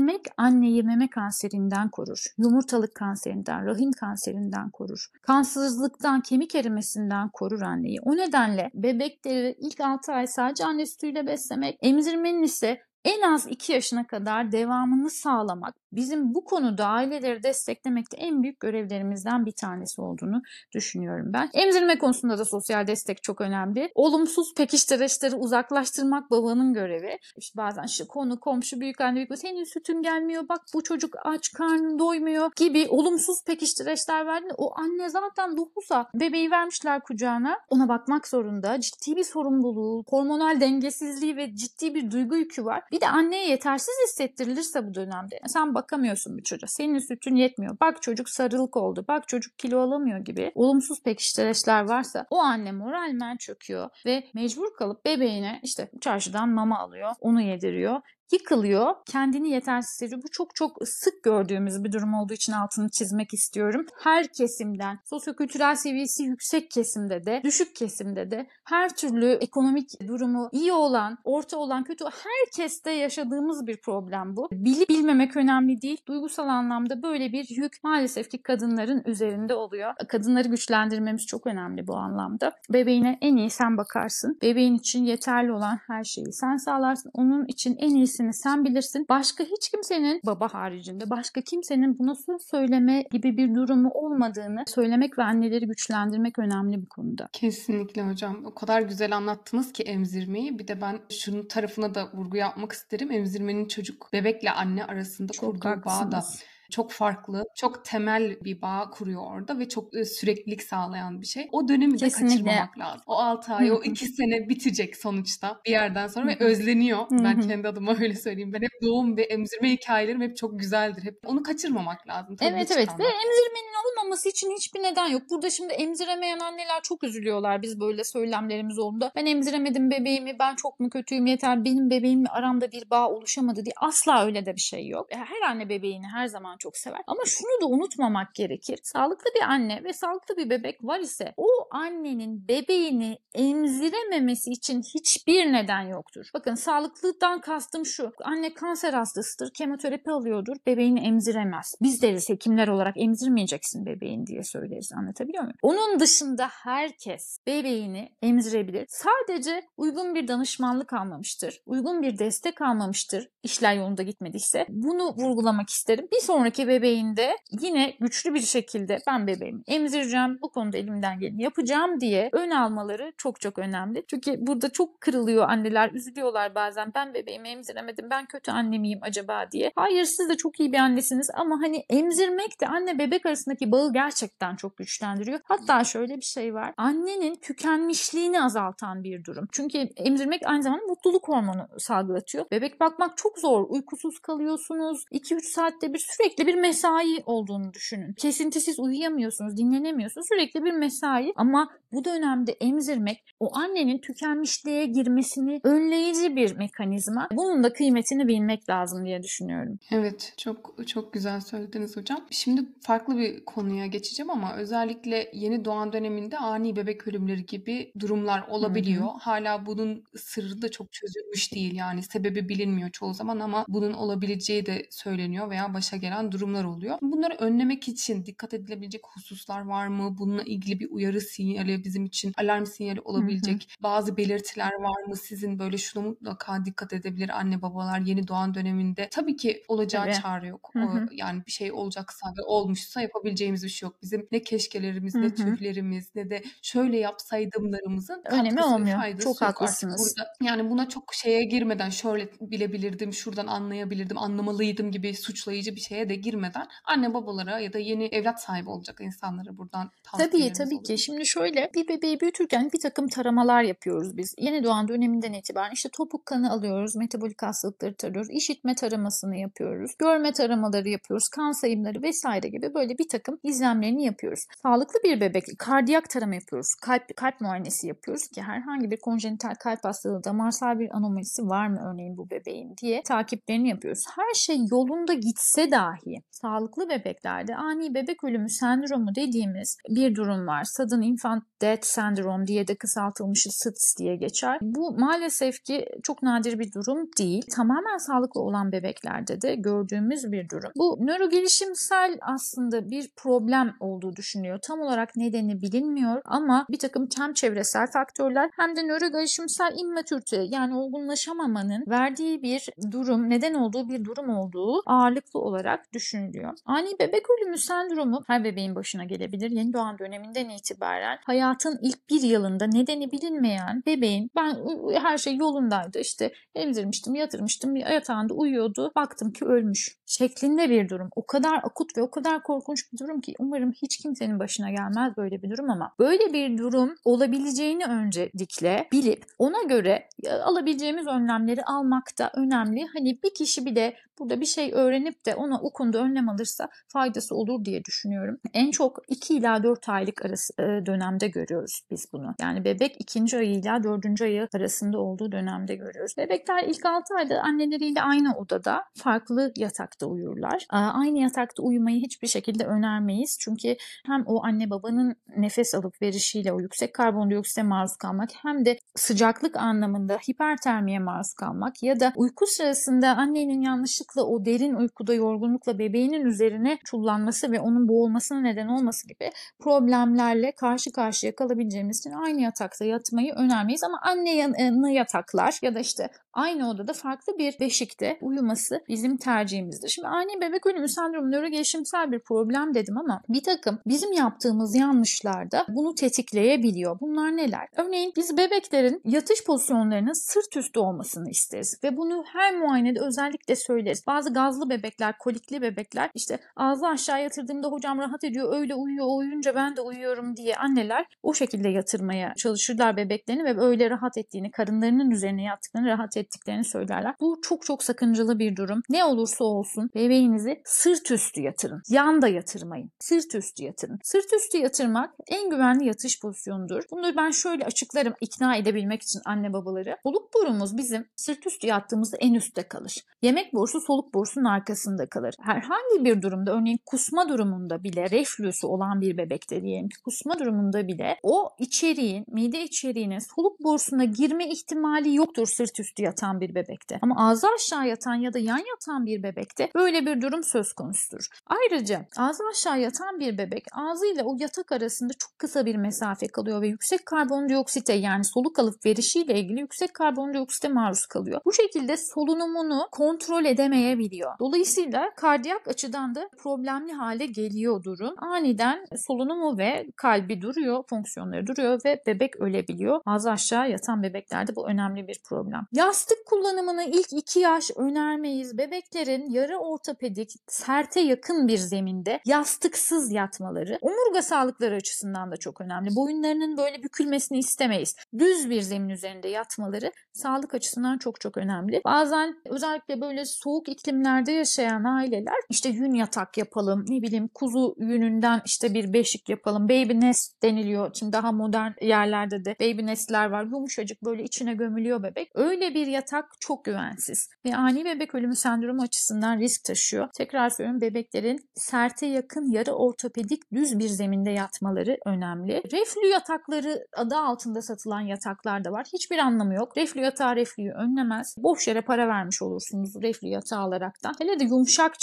Emzirmek anneyi meme kanserinden korur. Yumurtalık kanserinden, rahim kanserinden korur. Kansızlıktan, kemik erimesinden korur anneyi. O nedenle bebekleri ilk 6 ay sadece anne sütüyle beslemek, emzirmenin ise en az 2 yaşına kadar devamını sağlamak bizim bu konuda aileleri desteklemekte en büyük görevlerimizden bir tanesi olduğunu düşünüyorum ben. Emzirme konusunda da sosyal destek çok önemli. Olumsuz pekiştireçleri uzaklaştırmak babanın görevi. İşte bazen işte konu, komşu, büyük anne, büyük senin sütün gelmiyor, bak bu çocuk aç, karnın doymuyor gibi olumsuz pekiştireçler verdiğinde o anne zaten doğusa bebeği vermişler kucağına ona bakmak zorunda. Ciddi bir sorumluluğu, hormonal dengesizliği ve ciddi bir duygu yükü var. Bir de anneye yetersiz hissettirilirse bu dönemde sen bakamıyorsun bir çocuğa. Senin sütün yetmiyor. Bak çocuk sarılık oldu. Bak çocuk kilo alamıyor gibi olumsuz pekiştireçler varsa o anne moralmen çöküyor ve mecbur kalıp bebeğine işte çarşıdan mama alıyor. Onu yediriyor yıkılıyor. Kendini yetersiz hissediyor. Bu çok çok sık gördüğümüz bir durum olduğu için altını çizmek istiyorum. Her kesimden, sosyokültürel seviyesi yüksek kesimde de, düşük kesimde de her türlü ekonomik durumu iyi olan, orta olan, kötü herkeste yaşadığımız bir problem bu. Bilip bilmemek önemli değil. Duygusal anlamda böyle bir yük maalesef ki kadınların üzerinde oluyor. Kadınları güçlendirmemiz çok önemli bu anlamda. Bebeğine en iyi sen bakarsın. Bebeğin için yeterli olan her şeyi sen sağlarsın. Onun için en iyisini sen bilirsin. Başka hiç kimsenin baba haricinde başka kimsenin buna söz söyleme gibi bir durumu olmadığını söylemek ve anneleri güçlendirmek önemli bu konuda.
Kesinlikle hocam. O kadar güzel anlattınız ki emzirmeyi. Bir de ben şunun tarafına da vurgu yapmak isterim. Emzirmenin çocuk bebekle anne arasında
Çok
kurduğu bağ da. Çok farklı, çok temel bir bağ kuruyor orada ve çok e, süreklilik sağlayan bir şey. O dönemi de
Kesinlikle.
kaçırmamak lazım. O 6 ay, o
hı.
2 sene bitecek sonuçta bir yerden sonra ve özleniyor. Ben kendi adıma öyle söyleyeyim. Ben hep doğum ve emzirme hikayelerim hep çok güzeldir. Hep onu kaçırmamak lazım. Tadını
Evet evet ve emzirmenin olmaması için hiçbir neden yok. Burada şimdi emziremeyen anneler çok üzülüyorlar biz böyle söylemlerimiz olduğunda. Ben emziremedim bebeğimi, ben çok mu kötüyüm yeter, benim bebeğimle aramda bir bağ oluşamadı diye. Asla öyle de bir şey yok. E, Her anne bebeğini her zaman çok sever. Ama şunu da unutmamak gerekir. Sağlıklı bir anne ve sağlıklı bir bebek var ise o annenin bebeğini emzirememesi için hiçbir neden yoktur. Bakın sağlıklıdan kastım şu. Anne kanser hastasıdır, kemoterapi alıyordur, bebeğini emziremez. Biz deriz hekimler olarak emzirmeyeceksin bebeğin diye söyleriz. Anlatabiliyor muyum? Onun dışında herkes bebeğini emzirebilir. Sadece uygun bir danışmanlık almamıştır. Uygun bir destek almamıştır. İşler yolunda gitmediyse. Bunu vurgulamak isterim. Bir sonraki bebeğinde yine güçlü bir şekilde ben bebeğimi emzireceğim. Bu konuda elimden geleni yapacağım diye ön almaları çok çok önemli. Çünkü burada çok kırılıyor anneler. Üzülüyorlar bazen. Ben bebeğimi emziremedim. Ben kötü anne miyim acaba diye. Hayır siz de çok iyi bir annesiniz ama hani emzirmek de anne bebek arasındaki bağı gerçekten çok güçlendiriyor. Hatta şöyle bir şey var. Annenin tükenmişliğini azaltan bir durum. Çünkü emzirmek aynı zamanda mutluluk hormonu salgılatıyor. Bebek bakmak çok zor. Uykusuz kalıyorsunuz. 2-3 saatte bir sürekli bir mesai olduğunu düşünün. Kesintisiz uyuyamıyorsunuz, dinlenemiyorsunuz. Sürekli bir mesai ama bu dönemde emzirmek o annenin tükenmişliğe girmesini önleyici bir mekanizma. Bunun da kıymetini bilmek lazım diye düşünüyorum.
Evet, çok çok güzel söylediniz hocam. Şimdi farklı bir konuya geçeceğim ama özellikle yeni doğan döneminde ani bebek ölümleri gibi durumlar olabiliyor. Hala bunun sırrı da çok çözülmüş değil yani sebebi bilinmiyor çoğu zaman ama bunun olabileceği de söyleniyor veya başa gelen durumlar oluyor. Bunları önlemek için dikkat edilebilecek hususlar var mı? Bununla ilgili bir uyarı sinyali bizim için alarm sinyali olabilecek bazı belirtiler var mı? Sizin böyle şuna mutlaka dikkat edebilir anne babalar yeni doğan döneminde. Tabii ki olacağı
Tabii.
çare yok.
Hı hı.
yani bir şey olacaksa ve olmuşsa yapabileceğimiz bir şey yok. Bizim ne keşkelerimiz,
Hı
ne
hı.
tühlerimiz, ne de şöyle yapsaydımlarımızın
Önemi olmuyor.
faydası
Çok
yok artık
haklısınız.
burada. Yani buna çok şeye girmeden şöyle bilebilirdim, şuradan anlayabilirdim, anlamalıydım gibi suçlayıcı bir şeye de girmeden anne babalara ya da yeni evlat sahibi olacak insanlara buradan
Tabii tabii
olur.
ki. Şimdi şöyle bir bebeği büyütürken bir takım taramalar yapıyoruz biz. Yeni doğan döneminden itibaren işte topuk kanı alıyoruz, metabolik hastalıkları tarıyoruz, işitme taramasını yapıyoruz, görme taramaları yapıyoruz, kan sayımları vesaire gibi böyle bir takım izlemlerini yapıyoruz. Sağlıklı bir bebek kardiyak tarama yapıyoruz, kalp kalp muayenesi yapıyoruz ki herhangi bir konjenital kalp hastalığı, damarsal bir anomalisi var mı örneğin bu bebeğin diye takiplerini yapıyoruz. Her şey yolunda gitse dahi sağlıklı bebeklerde ani bebek ölümü sendromu dediğimiz bir durum var. Sudden Infant Death Syndrome diye de kısaltılmış SIDS diye geçer. Bu maalesef ki çok nadir bir durum değil. Tamamen sağlıklı olan bebeklerde de gördüğümüz bir durum. Bu nörogelişimsel aslında bir problem olduğu düşünülüyor. Tam olarak nedeni bilinmiyor ama bir takım hem çevresel faktörler hem de nörogelişimsel immatürite yani olgunlaşamamanın verdiği bir durum, neden olduğu bir durum olduğu ağırlıklı olarak düşünülüyor. Ani bebek ölümü sendromu her bebeğin başına gelebilir. Yeni doğan döneminden itibaren hayatın ilk bir yılında nedeni bilinmeyen bebeğin ben her şey yolundaydı işte emzirmiştim, yatırmıştım, yatağında uyuyordu. Baktım ki ölmüş şeklinde bir durum. O kadar akut ve o kadar korkunç bir durum ki umarım hiç kimsenin başına gelmez böyle bir durum ama böyle bir durum olabileceğini öncelikle bilip ona göre alabileceğimiz önlemleri almak da önemli. Hani bir kişi bir de burada bir şey öğrenip de ona o konuda önlem alırsa faydası olur diye düşünüyorum. En çok 2 ila 4 aylık arası e, dönemde görüyoruz biz bunu. Yani bebek ikinci ayıyla dördüncü ayı arasında olduğu dönemde görüyoruz. Bebekler ilk 6 ayda anneleriyle aynı odada farklı yatakta uyurlar. Aynı yatakta uyumayı hiçbir şekilde önermeyiz. Çünkü hem o anne babanın nefes alıp verişiyle o yüksek karbondioksite maruz kalmak hem de sıcaklık anlamında hipertermiye maruz kalmak ya da uyku sırasında annenin yanlışlıkla o derin uykuda yorgunlukla bebeğinin üzerine çullanması ve onun boğulmasına neden olması gibi problemlerle karşı karşıya kalabileceğimiz için aynı yatakta yatmayı önermeyiz ama anne yanı yataklar ya da işte aynı odada farklı bir beşikte uyuması bizim tercihimizdir. Şimdi ani bebek ölümü sendromu nörogelişimsel bir problem dedim ama bir takım bizim yaptığımız yanlışlarda bunu tetikleyebiliyor. Bunlar neler? Örneğin biz bebeklerin yatış pozisyonlarının sırt üstü olmasını isteriz ve bunu her muayenede özellikle söyleriz. Bazı gazlı bebekler, kolikli bebekler işte ağzı aşağı yatırdığımda hocam rahat ediyor öyle uyuyor uyuyunca ben de uyuyorum diye anneler o şekilde yatırmaya çalışırlar bebeklerini ve öyle rahat ettiğini, karınlarının üzerine yattıklarını rahat ettiklerini söylerler. Bu çok çok sakıncalı bir durum. Ne olursa olsun bebeğinizi sırt üstü yatırın. Yan da yatırmayın. Sırt üstü yatırın. Sırt üstü yatırmak en güvenli yatış pozisyonudur. Bunları ben şöyle açıklarım ikna edebilmek için anne babaları. Soluk borumuz bizim sırt üstü yattığımızda en üstte kalır. Yemek borusu soluk borusunun arkasında kalır. Herhangi bir durumda örneğin kusma durumunda bile reflüsü olan bir bebekte diyelim ki kusma durumunda bile o içeriğin mide içeriğinin soluk borusuna girme ihtimali yoktur sırt üstü yatan bir bebekte. Ama ağzı aşağı yatan ya da yan yatan bir bebekte böyle bir durum söz konusudur. Ayrıca ağzı aşağı yatan bir bebek ağzıyla o yatak arasında çok kısa bir mesafe kalıyor ve yüksek karbondioksite yani soluk alıp verişiyle ilgili yüksek karbondioksite maruz kalıyor. Bu şekilde solunumunu kontrol edemeyebiliyor. Dolayısıyla kardiyak açıdan da problemli hale geliyor durum. Aniden solunumu ve kalbi duruyor, fonksiyonları duruyor ve bebek ölebiliyor. Ağzı aşağı yatan bebeklerde bu önemli bir problem. Yastık kullanımını ilk 2 yaş önermeyiz. Bebeklerin yarı ortopedik, serte yakın bir zeminde yastıksız yatmaları omurga sağlıkları açısından da çok önemli. Boyunlarının böyle bükülmesini istemeyiz. Düz bir zemin üzerinde yatmaları sağlık açısından çok çok önemli. Bazen özellikle böyle soğuk iklimlerde yaşayan aileler işte yün yatak yapalım, ne bileyim kuzu yününden işte bir beşik yapalım. Baby nest deniliyor. Şimdi daha modern yerlerde de baby nestler var. Yumuşacık böyle içine gömülüyor bebek. Öyle bir yatak çok güvensiz. Ve ani bebek ölümü sendromu açısından risk taşıyor. Tekrar söylüyorum bebeklerin serte yakın yarı ortopedik düz bir zeminde yatmaları önemli. Reflü yatakları adı altında satılan yataklar da var. Hiçbir anlamı yok. Reflü yatağı reflüyü önlemez. Boş yere para vermiş olursunuz reflü yatağı alaraktan. Hele de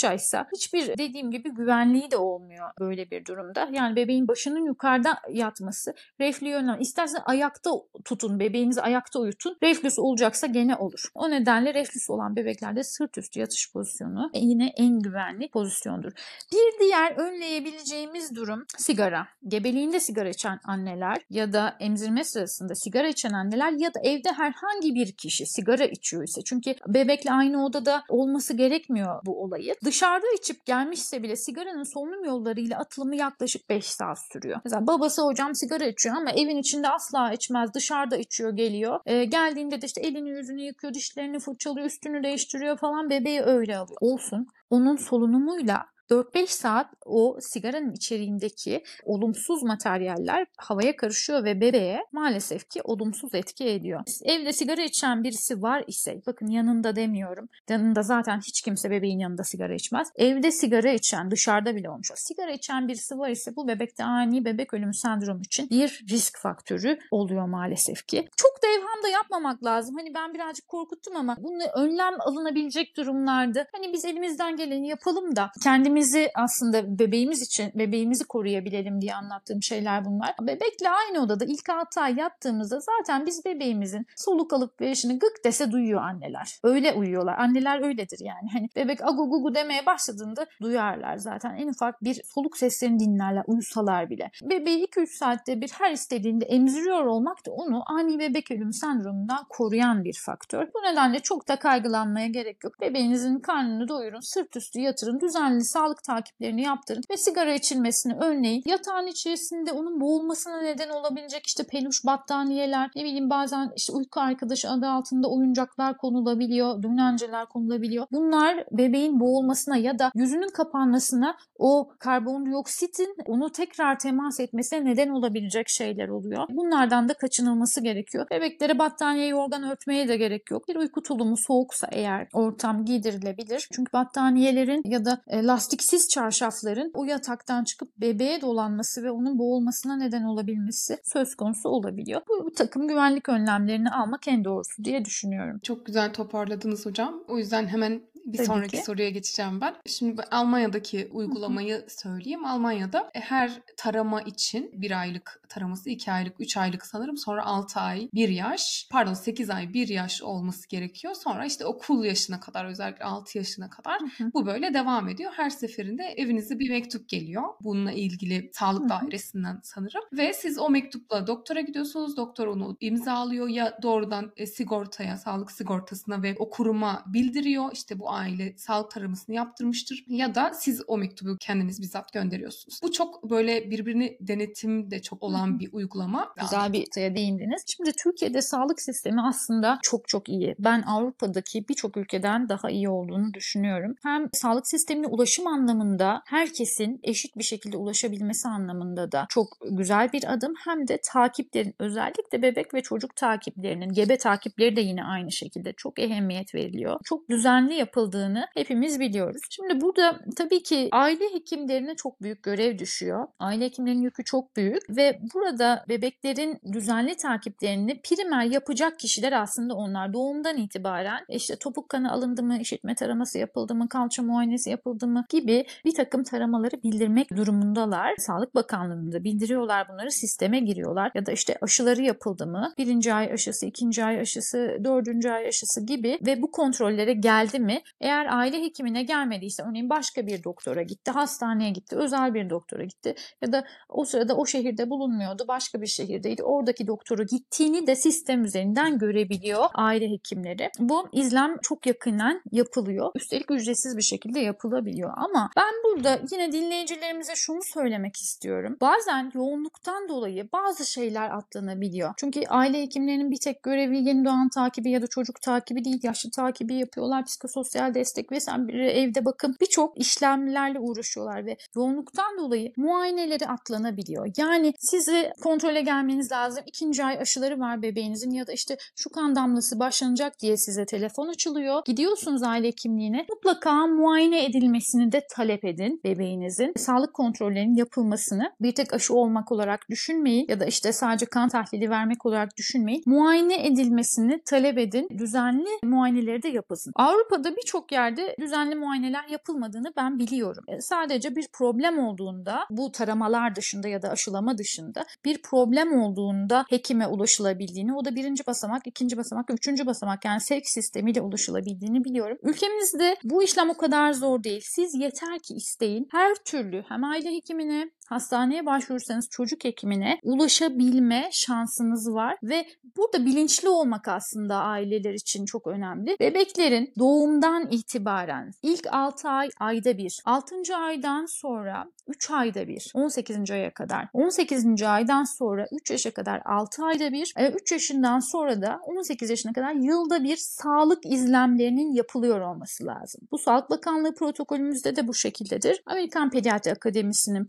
yumuşakçaysa hiçbir dediğim gibi güvenliği de olmuyor böyle bir durumda. Yani bebeğin başının yukarıda yatması reflüyü önlemez. İstersen ayakta tutun, bebeğinizi ayakta uyutun. Reflüs olacaksa gene olur. O nedenle reflüs olan bebeklerde sırt üstü yatış pozisyonu yine en güvenli pozisyondur. Bir diğer önleyebileceğimiz durum sigara. Gebeliğinde sigara içen anneler ya da emzirme sırasında sigara içen anneler ya da evde herhangi bir kişi sigara içiyor ise çünkü bebekle aynı odada olması gerekmiyor bu olayı. Dışarıda içip gelmişse bile sigaranın solunum yollarıyla atılımı yaklaşık 5 saat sürüyor. Mesela babası hocam sigara içiyor ama evin içinde asla içmez. Dışarıda içiyor geliyor. Ee, geldiğinde de işte elini yüzünü yıkıyor, dişlerini fırçalıyor, üstünü değiştiriyor falan bebeği öyle alıyor. Olsun. Onun solunumuyla 4-5 saat o sigaranın içeriğindeki olumsuz materyaller havaya karışıyor ve bebeğe maalesef ki olumsuz etki ediyor. Evde sigara içen birisi var ise bakın yanında demiyorum. Yanında zaten hiç kimse bebeğin yanında sigara içmez. Evde sigara içen dışarıda bile olmuş. Sigara içen birisi var ise bu bebekte ani bebek ölümü sendromu için bir risk faktörü oluyor maalesef ki. Çok evham da yapmamak lazım. Hani ben birazcık korkuttum ama bunu önlem alınabilecek durumlarda hani biz elimizden geleni yapalım da kendimiz bebeğimizi aslında bebeğimiz için bebeğimizi koruyabilelim diye anlattığım şeyler bunlar. Bebekle aynı odada ilk 6 ay yattığımızda zaten biz bebeğimizin soluk alıp verişini gık dese duyuyor anneler. Öyle uyuyorlar. Anneler öyledir yani. Hani bebek agu gugu demeye başladığında duyarlar zaten. En ufak bir soluk seslerini dinlerler uyusalar bile. Bebeği 2-3 saatte bir her istediğinde emziriyor olmak da onu ani bebek ölüm sendromundan koruyan bir faktör. Bu nedenle çok da kaygılanmaya gerek yok. Bebeğinizin karnını doyurun, sırt üstü yatırın, düzenli sağlık takiplerini yaptırın ve sigara içilmesini önleyin. Yatağın içerisinde onun boğulmasına neden olabilecek işte peluş battaniyeler, ne bileyim bazen işte uyku arkadaşı adı altında oyuncaklar konulabiliyor, dönenceler konulabiliyor. Bunlar bebeğin boğulmasına ya da yüzünün kapanmasına o karbondioksitin onu tekrar temas etmesine neden olabilecek şeyler oluyor. Bunlardan da kaçınılması gerekiyor. Bebeklere battaniye yorgan örtmeye de gerek yok. Bir uyku tulumu soğuksa eğer ortam giydirilebilir. Çünkü battaniyelerin ya da e, lastiksiz çarşafların o yataktan çıkıp bebeğe dolanması ve onun boğulmasına neden olabilmesi söz konusu olabiliyor. Bu, bu takım güvenlik önlemlerini almak en doğrusu diye düşünüyorum.
Çok güzel toparladınız hocam. O yüzden hemen bir
Tabii
sonraki
ki.
soruya geçeceğim ben. Şimdi Almanya'daki uygulamayı söyleyeyim. Almanya'da her tarama için bir aylık taraması, iki aylık, üç aylık sanırım. Sonra 6 ay, 1 yaş, pardon 8 ay, 1 yaş olması gerekiyor. Sonra işte okul yaşına kadar özellikle 6 yaşına kadar bu böyle devam ediyor. Her seferinde evinize bir mektup geliyor. Bununla ilgili sağlık
Hı hı.
dairesinden sanırım. Ve siz o mektupla doktora gidiyorsunuz. Doktor onu imzalıyor ya doğrudan e, sigortaya, sağlık sigortasına ve o kuruma bildiriyor. İşte bu aile sağlık taramasını yaptırmıştır. Ya da siz o mektubu kendiniz bizzat gönderiyorsunuz. Bu çok böyle birbirini denetim de çok olan bir uygulama.
Güzel bir noktaya değindiniz. Şimdi Türkiye'de sağlık sistemi aslında çok çok iyi. Ben Avrupa'daki birçok ülkeden daha iyi olduğunu düşünüyorum. Hem sağlık sistemine ulaşım anlamında herkesin eşit bir şekilde ulaşabilmesi anlamında da çok güzel bir adım. Hem de takiplerin özellikle bebek ve çocuk takiplerinin, gebe takipleri de yine aynı şekilde çok ehemmiyet veriliyor. Çok düzenli yapıldığını hepimiz biliyoruz. Şimdi burada tabii ki aile hekimlerine çok büyük görev düşüyor. Aile hekimlerinin yükü çok büyük ve burada bebeklerin düzenli takiplerini primer yapacak kişiler aslında onlar. Doğumdan itibaren işte topuk kanı alındı mı, işitme taraması yapıldı mı, kalça muayenesi yapıldı mı gibi bir takım taramaları bildirmek durumundalar. Sağlık Bakanlığı'nda bildiriyorlar bunları sisteme giriyorlar ya da işte aşıları yapıldı mı, birinci ay aşısı, ikinci ay aşısı, dördüncü ay aşısı gibi ve bu kontrollere geldi mi eğer aile hekimine gelmediyse örneğin başka bir doktora gitti, hastaneye gitti, özel bir doktora gitti ya da o sırada o şehirde bulunmuyordu, başka bir şehirdeydi. Oradaki doktora gittiğini de sistem üzerinden görebiliyor aile hekimleri. Bu izlem çok yakından yapılıyor. Üstelik ücretsiz bir şekilde yapılabiliyor. Ama ben burada yine dinleyicilerimize şunu söylemek istiyorum. Bazen yoğunluktan dolayı bazı şeyler atlanabiliyor. Çünkü aile hekimlerinin bir tek görevi yeni doğan takibi ya da çocuk takibi değil, yaşlı takibi yapıyorlar, psikososyal destek vesaire evde bakım birçok işlemlerle uğraşıyorlar ve yoğunluktan dolayı muayeneleri atlanabiliyor. Yani sizi kontrole gelmeniz lazım. İkinci ay aşıları var bebeğinizin ya da işte şu kan damlası başlanacak diye size telefon açılıyor. Gidiyorsunuz aile hekimliğine. Mutlaka muayene edilmesini de talep edin bebeğinizin. Sağlık kontrollerinin yapılmasını bir tek aşı olmak olarak düşünmeyin ya da işte sadece kan tahlili vermek olarak düşünmeyin. Muayene edilmesini talep edin. Düzenli muayeneleri de yapılsın. Avrupa'da birçok yerde düzenli muayeneler yapılmadığını ben biliyorum. E, Sadece bir problem olduğunda bu taramalar dışında ya da aşılama dışında bir problem olduğunda hekime ulaşılabildiğini, o da birinci basamak, ikinci basamak, üçüncü basamak yani sevk sistemiyle ulaşılabildiğini biliyorum. Ülkemizde bu işlem o kadar zor değil. Siz yeter ki isteyin. Her türlü hem aile hekimine, hastaneye başvurursanız çocuk hekimine ulaşabilme şansınız var ve burada bilinçli olmak aslında aileler için çok önemli. Bebeklerin doğumdan itibaren ilk 6 ay ayda bir, 6. aydan sonra 3 ayda bir, 18. aya kadar, 18. aydan sonra 3 yaşa kadar 6 ayda bir, 3 yaşından sonra da 18 yaşına kadar yılda bir sağlık izlemlerinin yapılıyor olması lazım. Bu Sağlık Bakanlığı protokolümüzde de bu şekildedir. Amerikan Pediatri Akademisi'nin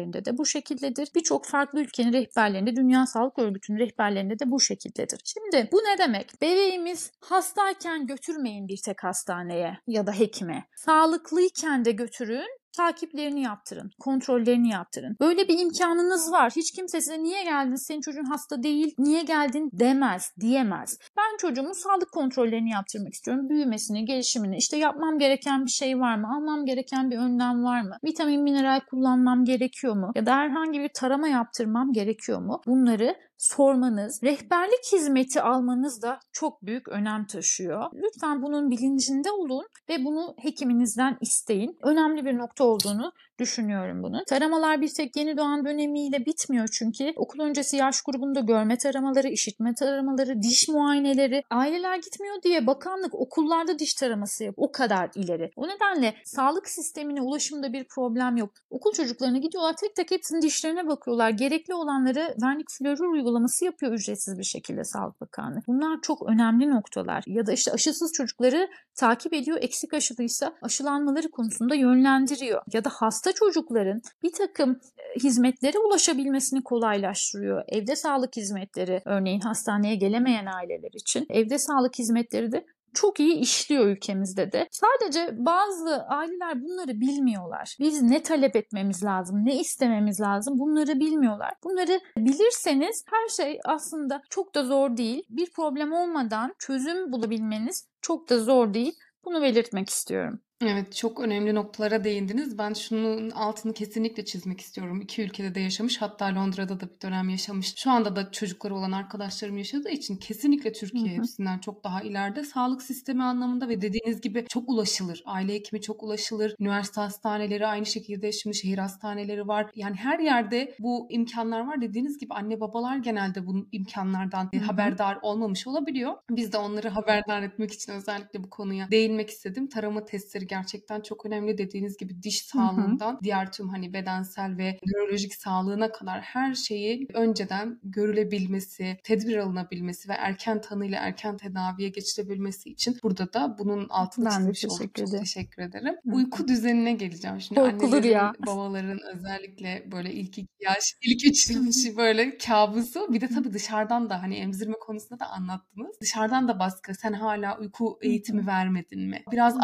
rehberlerinde de bu şekildedir. Birçok farklı ülkenin rehberlerinde, Dünya Sağlık Örgütü'nün rehberlerinde de bu şekildedir. Şimdi bu ne demek? Bebeğimiz hastayken götürmeyin bir tek hastaneye ya da hekime. Sağlıklıyken de götürün takiplerini yaptırın, kontrollerini yaptırın. Böyle bir imkanınız var. Hiç kimse size niye geldin, senin çocuğun hasta değil, niye geldin demez, diyemez. Ben çocuğumun sağlık kontrollerini yaptırmak istiyorum. Büyümesini, gelişimini, işte yapmam gereken bir şey var mı, almam gereken bir önlem var mı, vitamin, mineral kullanmam gerekiyor mu ya da herhangi bir tarama yaptırmam gerekiyor mu? Bunları sormanız, rehberlik hizmeti almanız da çok büyük önem taşıyor. Lütfen bunun bilincinde olun ve bunu hekiminizden isteyin. Önemli bir nokta olduğunu düşünüyorum bunu. Taramalar bir tek yeni doğan dönemiyle bitmiyor çünkü okul öncesi yaş grubunda görme taramaları, işitme taramaları, diş muayeneleri, aileler gitmiyor diye bakanlık okullarda diş taraması yap. O kadar ileri. O nedenle sağlık sistemine ulaşımda bir problem yok. Okul çocuklarına gidiyorlar tek tek hepsinin dişlerine bakıyorlar. Gerekli olanları vernik florür uygulaması yapıyor ücretsiz bir şekilde Sağlık Bakanlığı. Bunlar çok önemli noktalar. Ya da işte aşısız çocukları takip ediyor. Eksik aşılıysa aşılanmaları konusunda yönlendiriyor. Ya da hasta çocukların bir takım e, hizmetlere ulaşabilmesini kolaylaştırıyor. Evde sağlık hizmetleri örneğin hastaneye gelemeyen aileler için evde sağlık hizmetleri de çok iyi işliyor ülkemizde de. Sadece bazı aileler bunları bilmiyorlar. Biz ne talep etmemiz lazım, ne istememiz lazım bunları bilmiyorlar. Bunları bilirseniz her şey aslında çok da zor değil. Bir problem olmadan çözüm bulabilmeniz çok da zor değil. Bunu belirtmek istiyorum.
Evet, çok önemli noktalara değindiniz. Ben şunun altını kesinlikle çizmek istiyorum. İki ülkede de yaşamış, hatta Londra'da da bir dönem yaşamış. Şu anda da çocukları olan arkadaşlarım yaşadığı için kesinlikle Türkiye
Hı hı.
hepsinden çok daha ileride. Sağlık sistemi anlamında ve dediğiniz gibi çok ulaşılır. Aile hekimi çok ulaşılır. Üniversite hastaneleri aynı şekilde şimdi şehir hastaneleri var. Yani her yerde bu imkanlar var. Dediğiniz gibi anne babalar genelde bu imkanlardan
Hı hı.
haberdar olmamış olabiliyor. Biz de onları haberdar etmek için özellikle bu konuya değinmek istedim. Tarama testleri gerçekten çok önemli. Dediğiniz gibi diş
Hı hı.
sağlığından diğer tüm hani bedensel ve nörolojik sağlığına kadar her şeyi önceden görülebilmesi, tedbir alınabilmesi ve erken tanıyla erken tedaviye geçilebilmesi için burada da bunun altını
Ben
çizmiş olduk.
teşekkür
Çok
ederim.
teşekkür ederim.
Hı hı.
Uyku düzenine geleceğim. Şimdi
Korkulur
annelerin,
ya.
babaların özellikle böyle ilk iki yaş, ilk üç yaşı böyle kabusu. Bir de tabii dışarıdan da hani emzirme konusunda da anlattınız. Dışarıdan da baskı. Sen hala uyku eğitimi vermedin mi? Biraz
Hı hı.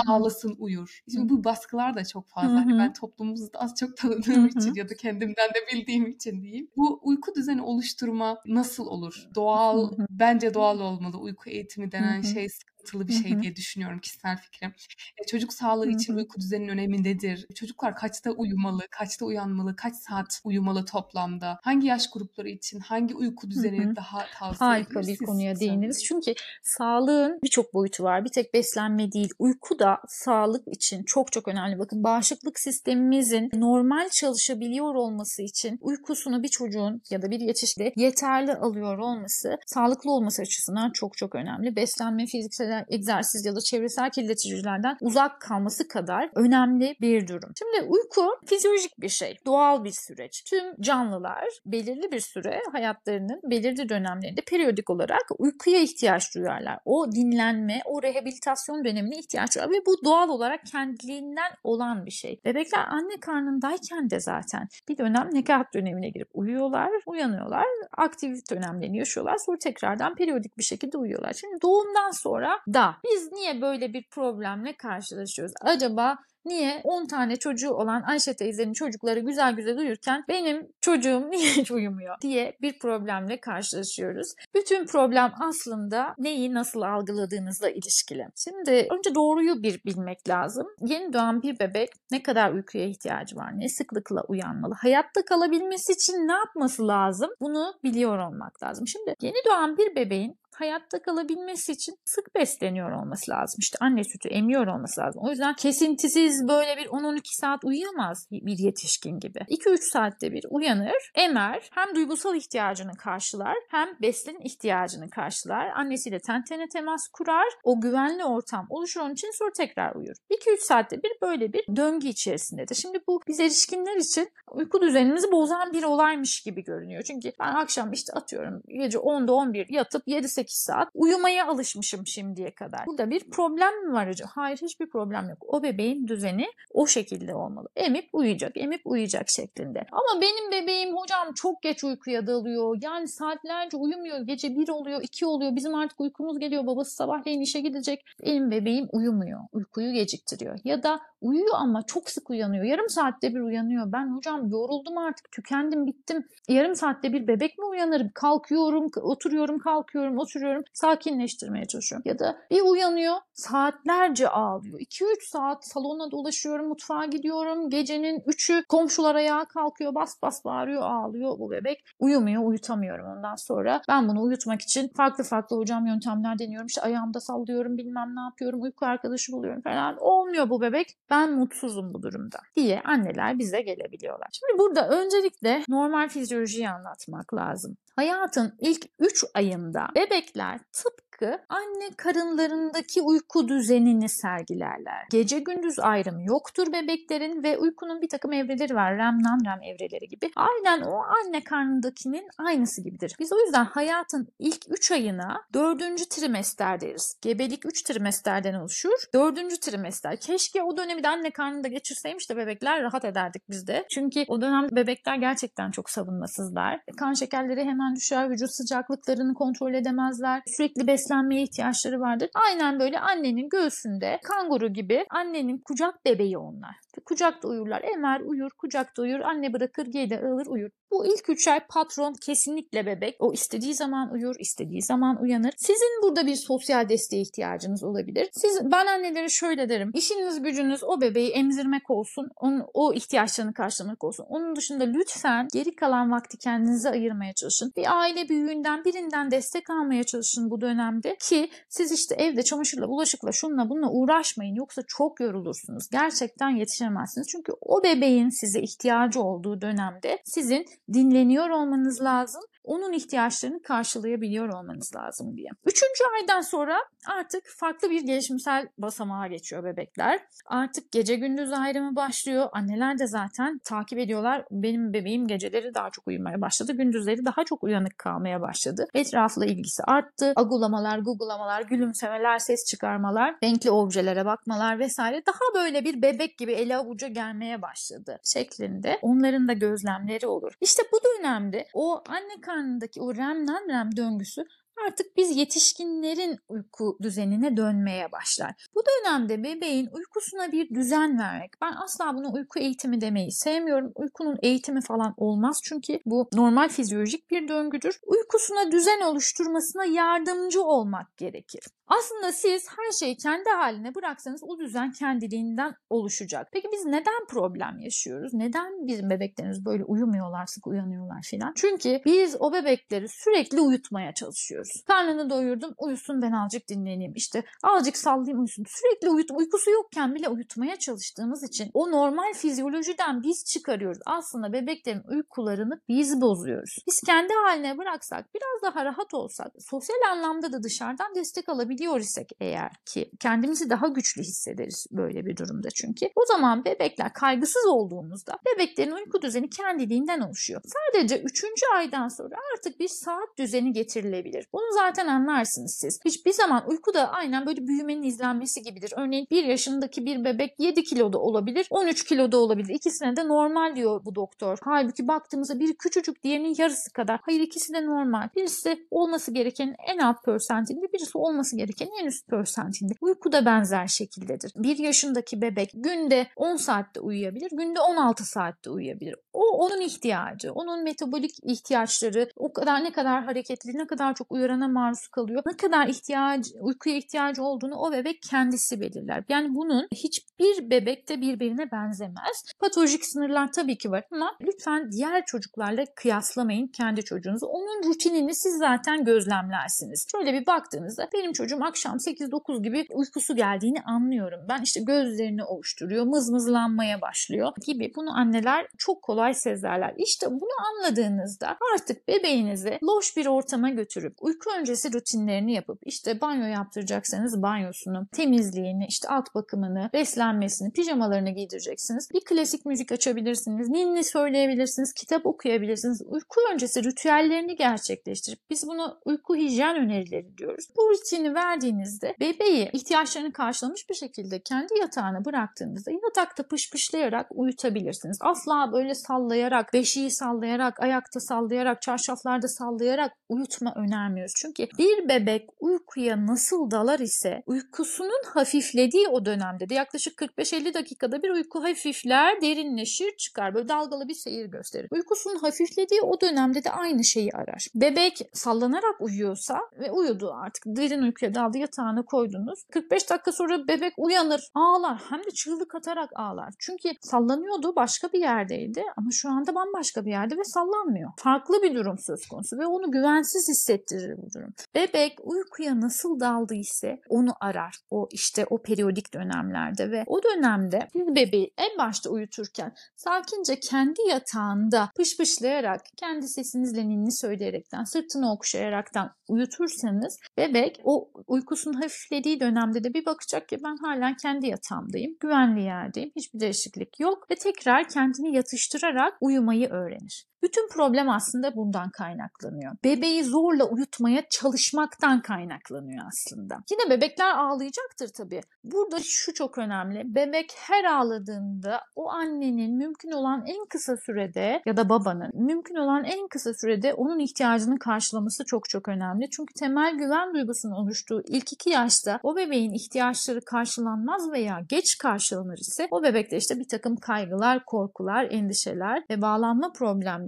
Uyur. Şimdi bu baskılar da çok
Hı
fazla. Hani ben toplumumuzda az çok
Hı
tanıdığım için ya da kendimden de bildiğim için diyeyim. Bu uyku düzeni oluşturma nasıl olur? Doğal,
Hı hı.
bence doğal olmalı. Uyku eğitimi
Hı
denen
hı.
şey sıkıntılı bir şey diye düşünüyorum kişisel fikrim. E, çocuk sağlığı için uyku düzeninin önemi nedir? Çocuklar kaçta uyumalı, kaçta uyanmalı, kaç saat uyumalı toplamda? Hangi yaş grupları için hangi uyku düzeni daha tavsiye
Harika
edilir?
bir konuya değindiniz.
söyleyin.
Çünkü sağlığın birçok boyutu var. Bir tek beslenme değil. Uyku da sağlık için çok çok önemli. Bakın bağışıklık sistemimizin normal çalışabiliyor olması için uykusunu bir çocuğun ya da bir yetişkinde yeterli alıyor olması sağlıklı olması açısından çok çok önemli. Beslenme, fiziksel egzersiz ya da çevresel kirleticilerden uzak kalması kadar önemli bir durum. Şimdi uyku fizyolojik bir şey, doğal bir süreç. Tüm canlılar belirli bir süre hayatlarının belirli dönemlerinde periyodik olarak uykuya ihtiyaç duyarlar. O dinlenme, o rehabilitasyon dönemine ihtiyaç duyar ve bu doğal olarak kendiliğinden olan bir şey. Bebekler anne karnındayken de zaten bir dönem nekahat dönemine girip uyuyorlar, uyanıyorlar, aktif dönemlerini yaşıyorlar. Sonra tekrardan periyodik bir şekilde uyuyorlar. Şimdi doğumdan sonra da biz niye böyle bir problemle karşılaşıyoruz? Acaba Niye 10 tane çocuğu olan Ayşe teyzenin çocukları güzel güzel uyurken benim çocuğum niye hiç uyumuyor diye bir problemle karşılaşıyoruz. Bütün problem aslında neyi nasıl algıladığınızla ilişkili. Şimdi önce doğruyu bir bilmek lazım. Yeni doğan bir bebek ne kadar uykuya ihtiyacı var, ne sıklıkla uyanmalı, hayatta kalabilmesi için ne yapması lazım bunu biliyor olmak lazım. Şimdi yeni doğan bir bebeğin hayatta kalabilmesi için sık besleniyor olması lazım. İşte anne sütü emiyor olması lazım. O yüzden kesintisiz böyle bir 10-12 saat uyuyamaz bir yetişkin gibi. 2-3 saatte bir uyanır, emer, hem duygusal ihtiyacını karşılar hem besin ihtiyacını karşılar. Annesiyle ten tene temas kurar. O güvenli ortam oluşur onun için sonra tekrar uyur. 2-3 saatte bir böyle bir döngü içerisindedir. Şimdi bu biz erişkinler için uyku düzenimizi bozan bir olaymış gibi görünüyor. Çünkü ben akşam işte atıyorum gece 10'da 11 yatıp 7-8 saat uyumaya alışmışım şimdiye kadar. Burada bir problem mi var acaba? Hayır hiçbir problem yok. O bebeğin düzeni o şekilde olmalı. Emip uyuyacak, emip uyuyacak şeklinde. Ama benim bebeğim hocam çok geç uykuya dalıyor. Yani saatlerce uyumuyor. Gece 1 oluyor, 2 oluyor. Bizim artık uykumuz geliyor. Babası sabahleyin işe gidecek. Benim bebeğim uyumuyor. Uykuyu geciktiriyor. Ya da uyuyor ama çok sık uyanıyor. Yarım saatte bir uyanıyor. Ben hocam. Yoruldum artık. Tükendim, bittim. Yarım saatte bir bebek mi uyanır? Kalkıyorum, oturuyorum, kalkıyorum, oturuyorum. Sakinleştirmeye çalışıyorum. Ya da bir uyanıyor, saatlerce ağlıyor. 2-3 saat salona dolaşıyorum, mutfağa gidiyorum. Gecenin 3'ü komşular ayağa kalkıyor, bas bas bağırıyor, ağlıyor bu bebek. Uyumuyor, uyutamıyorum ondan sonra. Ben bunu uyutmak için farklı farklı hocam yöntemler deniyorum. İşte ayağımda sallıyorum, bilmem ne yapıyorum, uyku arkadaşı buluyorum falan. Olmuyor bu bebek. Ben mutsuzum bu durumda diye anneler bize gelebiliyorlar. Şimdi burada öncelikle normal fizyolojiyi anlatmak lazım. Hayatın ilk 3 ayında bebekler tıpkı anne karınlarındaki uyku düzenini sergilerler. Gece gündüz ayrımı yoktur bebeklerin ve uykunun bir takım evreleri var. REM, non-REM evreleri gibi. Aynen o anne karnındakinin aynısı gibidir. Biz o yüzden hayatın ilk 3 ayına 4. trimester deriz. Gebelik 3 trimesterden oluşur. 4. trimester. Keşke o dönemi de anne karnında geçirseymiş de bebekler rahat ederdik biz de. Çünkü o dönem bebekler gerçekten çok savunmasızlar. Kan şekerleri hemen düşer, vücut sıcaklıklarını kontrol edemezler. Sürekli beslenmeye ihtiyaçları vardır. Aynen böyle annenin göğsünde kanguru gibi annenin kucak bebeği onlar. Kucakta uyurlar. Emer uyur, kucakta uyur. Anne bırakır, gelir, alır, uyur. Bu ilk üç ay patron kesinlikle bebek. O istediği zaman uyur, istediği zaman uyanır. Sizin burada bir sosyal desteğe ihtiyacınız olabilir. Siz, ben annelere şöyle derim. İşiniz gücünüz o bebeği emzirmek olsun. Onun, o ihtiyaçlarını karşılamak olsun. Onun dışında lütfen geri kalan vakti kendinize ayırmaya çalışın. Bir aile büyüğünden birinden destek almaya çalışın bu dönemde ki siz işte evde çamaşırla, bulaşıkla, şunla bununla uğraşmayın. Yoksa çok yorulursunuz. Gerçekten yetişemezsiniz. Çünkü o bebeğin size ihtiyacı olduğu dönemde sizin dinleniyor olmanız lazım. Onun ihtiyaçlarını karşılayabiliyor olmanız lazım diye. Üçüncü aydan sonra artık farklı bir gelişimsel basamağa geçiyor bebekler. Artık gece gündüz ayrımı başlıyor. Anneler de zaten takip ediyorlar. Benim bebeğim geceleri daha çok uyumaya başladı. Gündüzleri daha çok uyanık kalmaya başladı. Etrafla ilgisi arttı. Agulamalar, gugulamalar, gülümsemeler, ses çıkarmalar, renkli objelere bakmalar vesaire daha böyle bir bebek gibi ele avuca gelmeye başladı şeklinde. Onların da gözlemleri olur. İşte bu dönemde o anne karnındaki o REM REM döngüsü artık biz yetişkinlerin uyku düzenine dönmeye başlar. Bu dönemde bebeğin uykusuna bir düzen vermek. Ben asla bunu uyku eğitimi demeyi sevmiyorum. Uykunun eğitimi falan olmaz çünkü bu normal fizyolojik bir döngüdür. Uykusuna düzen oluşturmasına yardımcı olmak gerekir. Aslında siz her şeyi kendi haline bıraksanız o düzen kendiliğinden oluşacak. Peki biz neden problem yaşıyoruz? Neden bizim bebeklerimiz böyle uyumuyorlar, sık uyanıyorlar filan? Çünkü biz o bebekleri sürekli uyutmaya çalışıyoruz. Karnını doyurdum, uyusun ben azıcık dinleneyim. İşte azıcık sallayayım uyusun. Sürekli uyut, uykusu yokken bile uyutmaya çalıştığımız için o normal fizyolojiden biz çıkarıyoruz. Aslında bebeklerin uykularını biz bozuyoruz. Biz kendi haline bıraksak, biraz daha rahat olsak, sosyal anlamda da dışarıdan destek alabilir biliyor isek eğer ki kendimizi daha güçlü hissederiz böyle bir durumda çünkü. O zaman bebekler kaygısız olduğumuzda bebeklerin uyku düzeni kendiliğinden oluşuyor. Sadece 3. aydan sonra artık bir saat düzeni getirilebilir. Bunu zaten anlarsınız siz. Hiçbir zaman uyku da aynen böyle büyümenin izlenmesi gibidir. Örneğin 1 yaşındaki bir bebek 7 kiloda olabilir, 13 kiloda olabilir. İkisine de normal diyor bu doktor. Halbuki baktığımızda biri küçücük diğerinin yarısı kadar. Hayır ikisi de normal. Birisi olması gereken en alt persentinde, birisi olması gereken gereken en üst persentinde. Uyku da benzer şekildedir. Bir yaşındaki bebek günde 10 saatte uyuyabilir, günde 16 saatte uyuyabilir. O onun ihtiyacı, onun metabolik ihtiyaçları, o kadar ne kadar hareketli, ne kadar çok uyarana maruz kalıyor, ne kadar ihtiyacı, uykuya ihtiyacı olduğunu o bebek kendisi belirler. Yani bunun hiçbir bebekte birbirine benzemez. Patolojik sınırlar tabii ki var ama lütfen diğer çocuklarla kıyaslamayın kendi çocuğunuzu. Onun rutinini siz zaten gözlemlersiniz. Şöyle bir baktığınızda benim çocuğum akşam 8-9 gibi uykusu geldiğini anlıyorum. Ben işte gözlerini ovuşturuyor, mızmızlanmaya başlıyor gibi. Bunu anneler çok kolay sezerler. İşte bunu anladığınızda artık bebeğinizi loş bir ortama götürüp uyku öncesi rutinlerini yapıp işte banyo yaptıracaksanız banyosunu, temizliğini, işte alt bakımını, beslenmesini, pijamalarını giydireceksiniz. Bir klasik müzik açabilirsiniz, ninni söyleyebilirsiniz, kitap okuyabilirsiniz. Uyku öncesi ritüellerini gerçekleştirip biz bunu uyku hijyen önerileri diyoruz. Bu rutini ver verdiğinizde bebeği ihtiyaçlarını karşılamış bir şekilde kendi yatağına bıraktığınızda yatakta pışpışlayarak uyutabilirsiniz. Asla böyle sallayarak, beşiği sallayarak, ayakta sallayarak, çarşaflarda sallayarak uyutma önermiyoruz. Düşünürüz. Çünkü bir bebek uykuya nasıl dalar ise uykusunun hafiflediği o dönemde de yaklaşık 45-50 dakikada bir uyku hafifler, derinleşir, çıkar. Böyle dalgalı bir seyir gösterir. Uykusunun hafiflediği o dönemde de aynı şeyi arar. Bebek sallanarak uyuyorsa ve uyudu artık derin uykuya daldı yatağına koydunuz. 45 dakika sonra bebek uyanır, ağlar. Hem de çığlık atarak ağlar. Çünkü sallanıyordu başka bir yerdeydi ama şu anda bambaşka bir yerde ve sallanmıyor. Farklı bir durum söz konusu ve onu güvensiz hissettirir bu durum. Bebek uykuya nasıl daldı ise onu arar. O işte o periyodik dönemlerde ve o dönemde siz bebeği en başta uyuturken sakince kendi yatağında pışpışlayarak, kendi sesinizle ninni söyleyerekten, sırtını okşayaraktan uyutursanız bebek o uykusunun hafiflediği dönemde de bir bakacak ki ben hala kendi yatağımdayım, güvenli yerdeyim, hiçbir değişiklik yok ve tekrar kendini yatıştırarak uyumayı öğrenir. Bütün problem aslında bundan kaynaklanıyor. Bebeği zorla uyutmaya çalışmaktan kaynaklanıyor aslında. Yine bebekler ağlayacaktır tabii. Burada şu çok önemli. Bebek her ağladığında o annenin mümkün olan en kısa sürede ya da babanın mümkün olan en kısa sürede onun ihtiyacını karşılaması çok çok önemli. Çünkü temel güven duygusunun oluştuğu ilk iki yaşta o bebeğin ihtiyaçları karşılanmaz veya geç karşılanır ise o bebekte işte bir takım kaygılar, korkular, endişeler ve bağlanma problemleri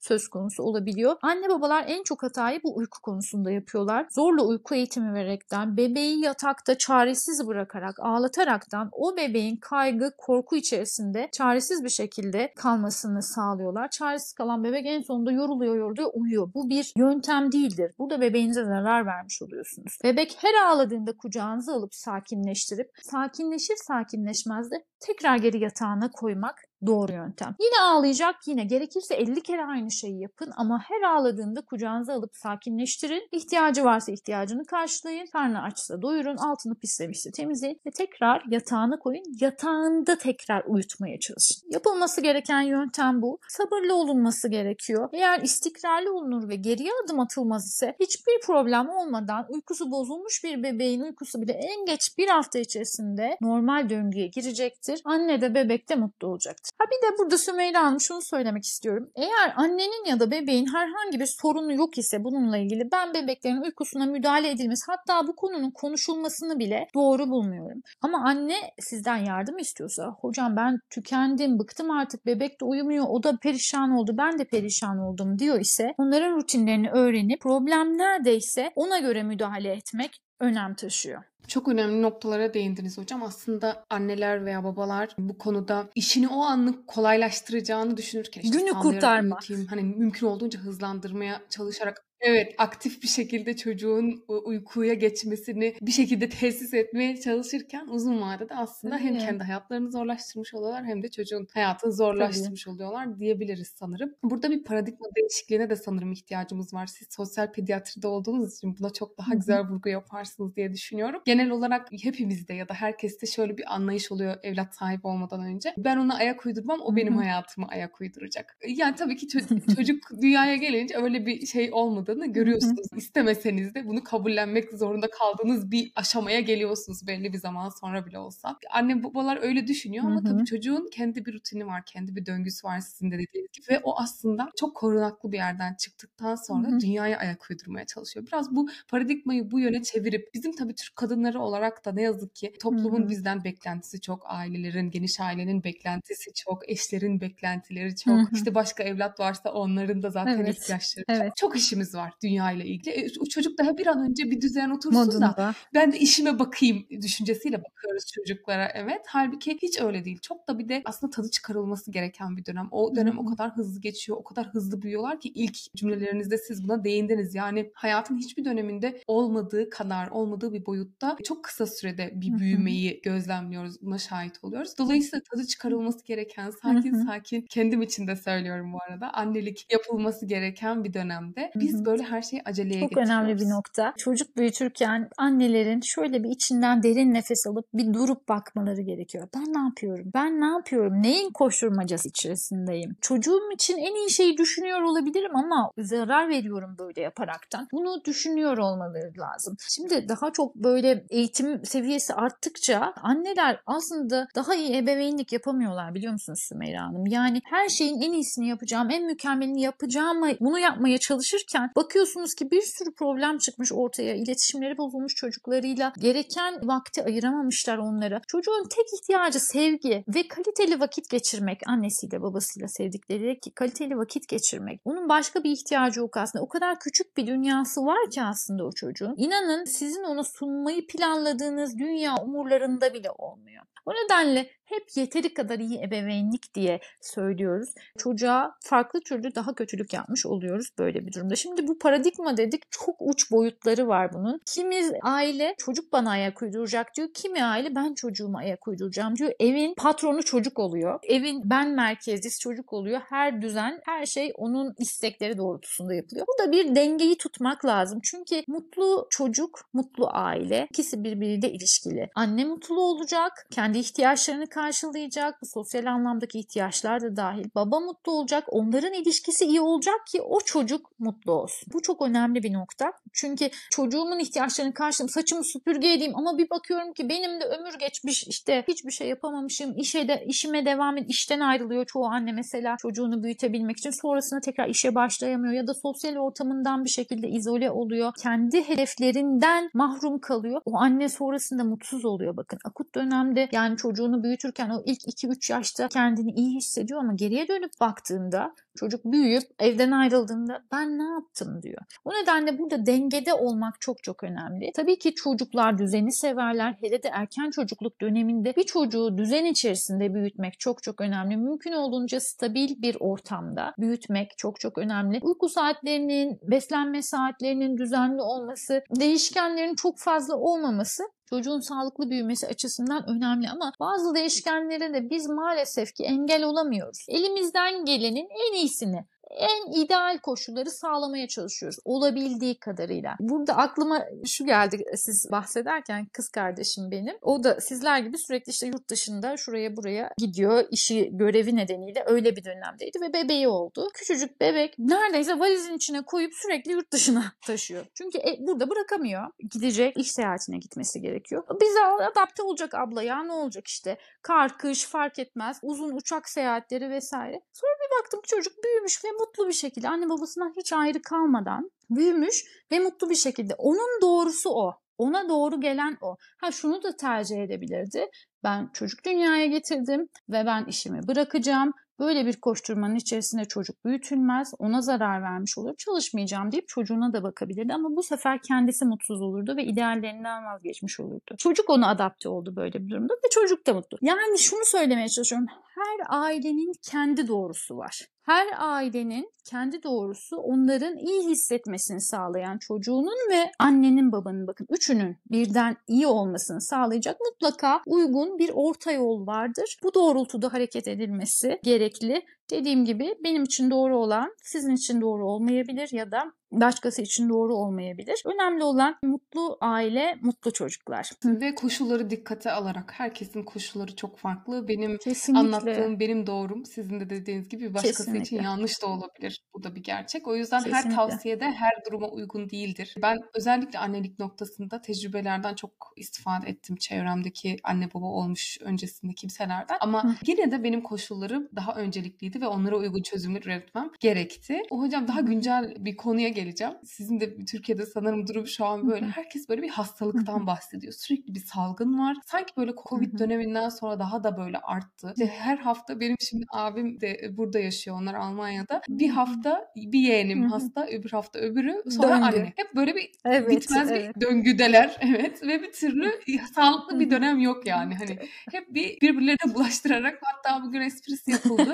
söz konusu olabiliyor. Anne babalar en çok hatayı bu uyku konusunda yapıyorlar. Zorla uyku eğitimi vererekten, bebeği yatakta çaresiz bırakarak, ağlataraktan o bebeğin kaygı, korku içerisinde çaresiz bir şekilde kalmasını sağlıyorlar. Çaresiz kalan bebek en sonunda yoruluyor, yoruluyor, uyuyor. Bu bir yöntem değildir. Burada bebeğinize zarar vermiş oluyorsunuz. Bebek her ağladığında kucağınıza alıp sakinleştirip, sakinleşir sakinleşmez de tekrar geri yatağına koymak doğru yöntem. Yine ağlayacak yine gerekirse 50 kere aynı şeyi yapın ama her ağladığında kucağınıza alıp sakinleştirin. İhtiyacı varsa ihtiyacını karşılayın. Karnı açsa doyurun. Altını pislemişse temizleyin ve tekrar yatağına koyun. Yatağında tekrar uyutmaya çalışın. Yapılması gereken yöntem bu. Sabırlı olunması gerekiyor. Eğer istikrarlı olunur ve geriye adım atılmaz ise hiçbir problem olmadan uykusu bozulmuş bir bebeğin uykusu bile en geç bir hafta içerisinde normal döngüye girecektir. Anne de bebek de mutlu olacaktır. Ha bir de burada Sümeyra Hanım şunu söylemek istiyorum. Eğer annenin ya da bebeğin herhangi bir sorunu yok ise bununla ilgili ben bebeklerin uykusuna müdahale edilmesi hatta bu konunun konuşulmasını bile doğru bulmuyorum. Ama anne sizden yardım istiyorsa hocam ben tükendim, bıktım artık bebek de uyumuyor, o da perişan oldu, ben de perişan oldum diyor ise onların rutinlerini öğrenip problem neredeyse ona göre müdahale etmek önem taşıyor.
Çok önemli noktalara değindiniz hocam. Aslında anneler veya babalar bu konuda işini o anlık kolaylaştıracağını düşünürken işte
Günü kurtarmak.
hani mümkün olduğunca hızlandırmaya çalışarak Evet, aktif bir şekilde çocuğun uykuya geçmesini bir şekilde tesis etmeye çalışırken uzun vadede aslında hem
Tabii.
kendi hayatlarını zorlaştırmış oluyorlar hem de çocuğun hayatını zorlaştırmış oluyorlar diyebiliriz sanırım. Burada bir paradigma değişikliğine de sanırım ihtiyacımız var. Siz sosyal pediatride olduğunuz için buna çok daha güzel vurgu yaparsınız diye düşünüyorum. Genel olarak hepimizde ya da herkeste şöyle bir anlayış oluyor evlat sahibi olmadan önce. Ben ona ayak uydurmam, o benim hayatıma ayak uyduracak. Yani tabii ki ço- çocuk dünyaya gelince öyle bir şey olmadığını görüyorsunuz. İstemeseniz de bunu kabullenmek zorunda kaldığınız bir aşamaya geliyorsunuz belli bir zaman sonra bile olsa. Anne babalar öyle düşünüyor ama tabii çocuğun kendi bir rutini var, kendi bir döngüsü var sizin de dediğiniz gibi ve o aslında çok korunaklı bir yerden çıktıktan sonra dünyaya ayak uydurmaya çalışıyor. Biraz bu paradigmayı bu yöne çevirip bizim tabii Türk kadınları olarak da ne yazık ki toplumun
Hı hı.
bizden beklentisi çok, ailelerin, geniş ailenin beklentisi çok, eşlerin beklentileri çok,
hı.
işte başka evlat varsa onların da zaten
Evet,
ihtiyaçları
evet.
çok. Çok işimiz var dünya ile ilgili. E, o çocuk daha bir an önce bir düzen otursun da
Modunda.
ben de işime bakayım düşüncesiyle bakıyoruz çocuklara evet. Halbuki hiç öyle değil. Çok da bir de aslında tadı çıkarılması gereken bir dönem. O dönem o
Hı hı.
kadar hızlı geçiyor, o kadar hızlı büyüyorlar ki ilk cümlelerinizde siz buna değindiniz. Yani hayatın hiçbir döneminde olmadığı kadar, olmadığı bir boyutta çok kısa sürede bir büyümeyi gözlemliyoruz, buna şahit oluyoruz. Dolayısıyla tadı çıkarılması gereken, sakin sakin, kendim için de söylüyorum bu arada, annelik yapılması gereken bir dönemde biz böyle her şeyi aceleye
Çok
getiriyoruz.
önemli bir nokta. Çocuk büyütürken annelerin şöyle bir içinden derin nefes alıp bir durup bakmaları gerekiyor. Ben ne yapıyorum? Ben ne yapıyorum? Neyin koşturmacası içerisindeyim? Çocuğum için en iyi şeyi düşünüyor olabilirim ama zarar veriyorum böyle yaparaktan. Bunu düşünüyor olmaları lazım. Şimdi daha çok böyle eğitim seviyesi arttıkça anneler aslında daha iyi ebeveynlik yapamıyorlar biliyor musunuz Sümeyra Hanım? Yani her şeyin en iyisini yapacağım, en mükemmelini yapacağım bunu yapmaya çalışırken bakıyorsunuz ki bir sürü problem çıkmış ortaya. İletişimleri bozulmuş çocuklarıyla. Gereken vakti ayıramamışlar onlara. Çocuğun tek ihtiyacı sevgi ve kaliteli vakit geçirmek. Annesiyle babasıyla sevdikleri ki kaliteli vakit geçirmek. Onun başka bir ihtiyacı yok aslında. O kadar küçük bir dünyası var ki aslında o çocuğun. İnanın sizin ona sunmayı planladığınız dünya umurlarında bile olmuyor. O nedenle hep yeteri kadar iyi ebeveynlik diye söylüyoruz. Çocuğa farklı türlü daha kötülük yapmış oluyoruz böyle bir durumda. Şimdi bu paradigma dedik çok uç boyutları var bunun. Kimi aile çocuk bana ayak uyduracak diyor. Kimi aile ben çocuğuma ayak uyduracağım diyor. Evin patronu çocuk oluyor. Evin ben merkezlisi çocuk oluyor. Her düzen, her şey onun istekleri doğrultusunda yapılıyor. Bu da bir dengeyi tutmak lazım. Çünkü mutlu çocuk, mutlu aile ikisi birbiriyle ilişkili. Anne mutlu olacak, kendi ihtiyaçlarını karşılayacak. Bu sosyal anlamdaki ihtiyaçlar da dahil. Baba mutlu olacak. Onların ilişkisi iyi olacak ki o çocuk mutlu olsun. Bu çok önemli bir nokta. Çünkü çocuğumun ihtiyaçlarını karşılayayım, saçımı süpürge edeyim ama bir bakıyorum ki benim de ömür geçmiş işte hiçbir şey yapamamışım. İşe de işime devam et. işten ayrılıyor çoğu anne mesela çocuğunu büyütebilmek için. Sonrasında tekrar işe başlayamıyor ya da sosyal ortamından bir şekilde izole oluyor. Kendi hedeflerinden mahrum kalıyor. O anne sonrasında mutsuz oluyor bakın. Akut dönemde yani çocuğunu büyütürken o ilk 2-3 yaşta kendini iyi hissediyor ama geriye dönüp baktığında çocuk büyüyüp evden ayrıldığında ben ne yaptım diyor. O nedenle burada dengede olmak çok çok önemli. Tabii ki çocuklar düzeni severler. Hele de erken çocukluk döneminde bir çocuğu düzen içerisinde büyütmek çok çok önemli. Mümkün olduğunca stabil bir ortamda büyütmek çok çok önemli. Uyku saatlerinin, beslenme saatlerinin düzenli olması, değişkenlerin çok fazla olmaması çocuğun sağlıklı büyümesi açısından önemli ama bazı değişkenlere de biz maalesef ki engel olamıyoruz. Elimizden gelenin en iyisini en ideal koşulları sağlamaya çalışıyoruz olabildiği kadarıyla. Burada aklıma şu geldi siz bahsederken kız kardeşim benim. O da sizler gibi sürekli işte yurt dışında şuraya buraya gidiyor. işi görevi nedeniyle öyle bir dönemdeydi ve bebeği oldu. Küçücük bebek neredeyse valizin içine koyup sürekli yurt dışına taşıyor. Çünkü e, burada bırakamıyor. Gidecek iş seyahatine gitmesi gerekiyor. Bize adapte olacak abla ya ne olacak işte. Kar, kış fark etmez. Uzun uçak seyahatleri vesaire. Sonra bir baktım çocuk büyümüş ve mutlu bir şekilde anne babasından hiç ayrı kalmadan büyümüş ve mutlu bir şekilde. Onun doğrusu o. Ona doğru gelen o. Ha şunu da tercih edebilirdi. Ben çocuk dünyaya getirdim ve ben işimi bırakacağım. Böyle bir koşturmanın içerisinde çocuk büyütülmez, ona zarar vermiş olur, çalışmayacağım deyip çocuğuna da bakabilirdi ama bu sefer kendisi mutsuz olurdu ve ideallerinden vazgeçmiş olurdu. Çocuk ona adapte oldu böyle bir durumda ve çocuk da mutlu. Yani şunu söylemeye çalışıyorum. Her ailenin kendi doğrusu var. Her ailenin kendi doğrusu onların iyi hissetmesini sağlayan çocuğunun ve annenin babanın bakın üçünün birden iyi olmasını sağlayacak mutlaka uygun bir orta yol vardır. Bu doğrultuda hareket edilmesi gerekli. Dediğim gibi benim için doğru olan sizin için doğru olmayabilir ya da başkası için doğru olmayabilir. Önemli olan mutlu aile, mutlu çocuklar.
Ve koşulları dikkate alarak herkesin koşulları çok farklı. Benim Kesinlikle. anlattığım benim doğrum. Sizin de dediğiniz gibi başkası Kesinlikle. için yanlış da olabilir. Bu da bir gerçek. O yüzden Kesinlikle. her tavsiyede her duruma uygun değildir. Ben özellikle annelik noktasında tecrübelerden çok istifade ettim çevremdeki anne baba olmuş öncesinde kimselerden. Ama yine de benim koşullarım daha öncelikliydi ve onlara uygun çözümler üretmem gerekti. O hocam daha güncel bir konuya geleceğim. Sizin de Türkiye'de sanırım durum şu an böyle. Herkes böyle bir hastalıktan bahsediyor. Sürekli bir salgın var. Sanki böyle Covid döneminden sonra daha da böyle arttı. İşte her hafta benim şimdi abim de burada yaşıyor. Onlar Almanya'da. Bir hafta bir yeğenim hasta, öbür hafta öbürü, sonra Döngü. anne. Hep böyle bir evet, bitmez evet. bir döngüdeler. Evet ve bir türlü sağlıklı bir dönem yok yani. Hani hep bir birbirlerine bulaştırarak hatta bugün esprisi yapıldı.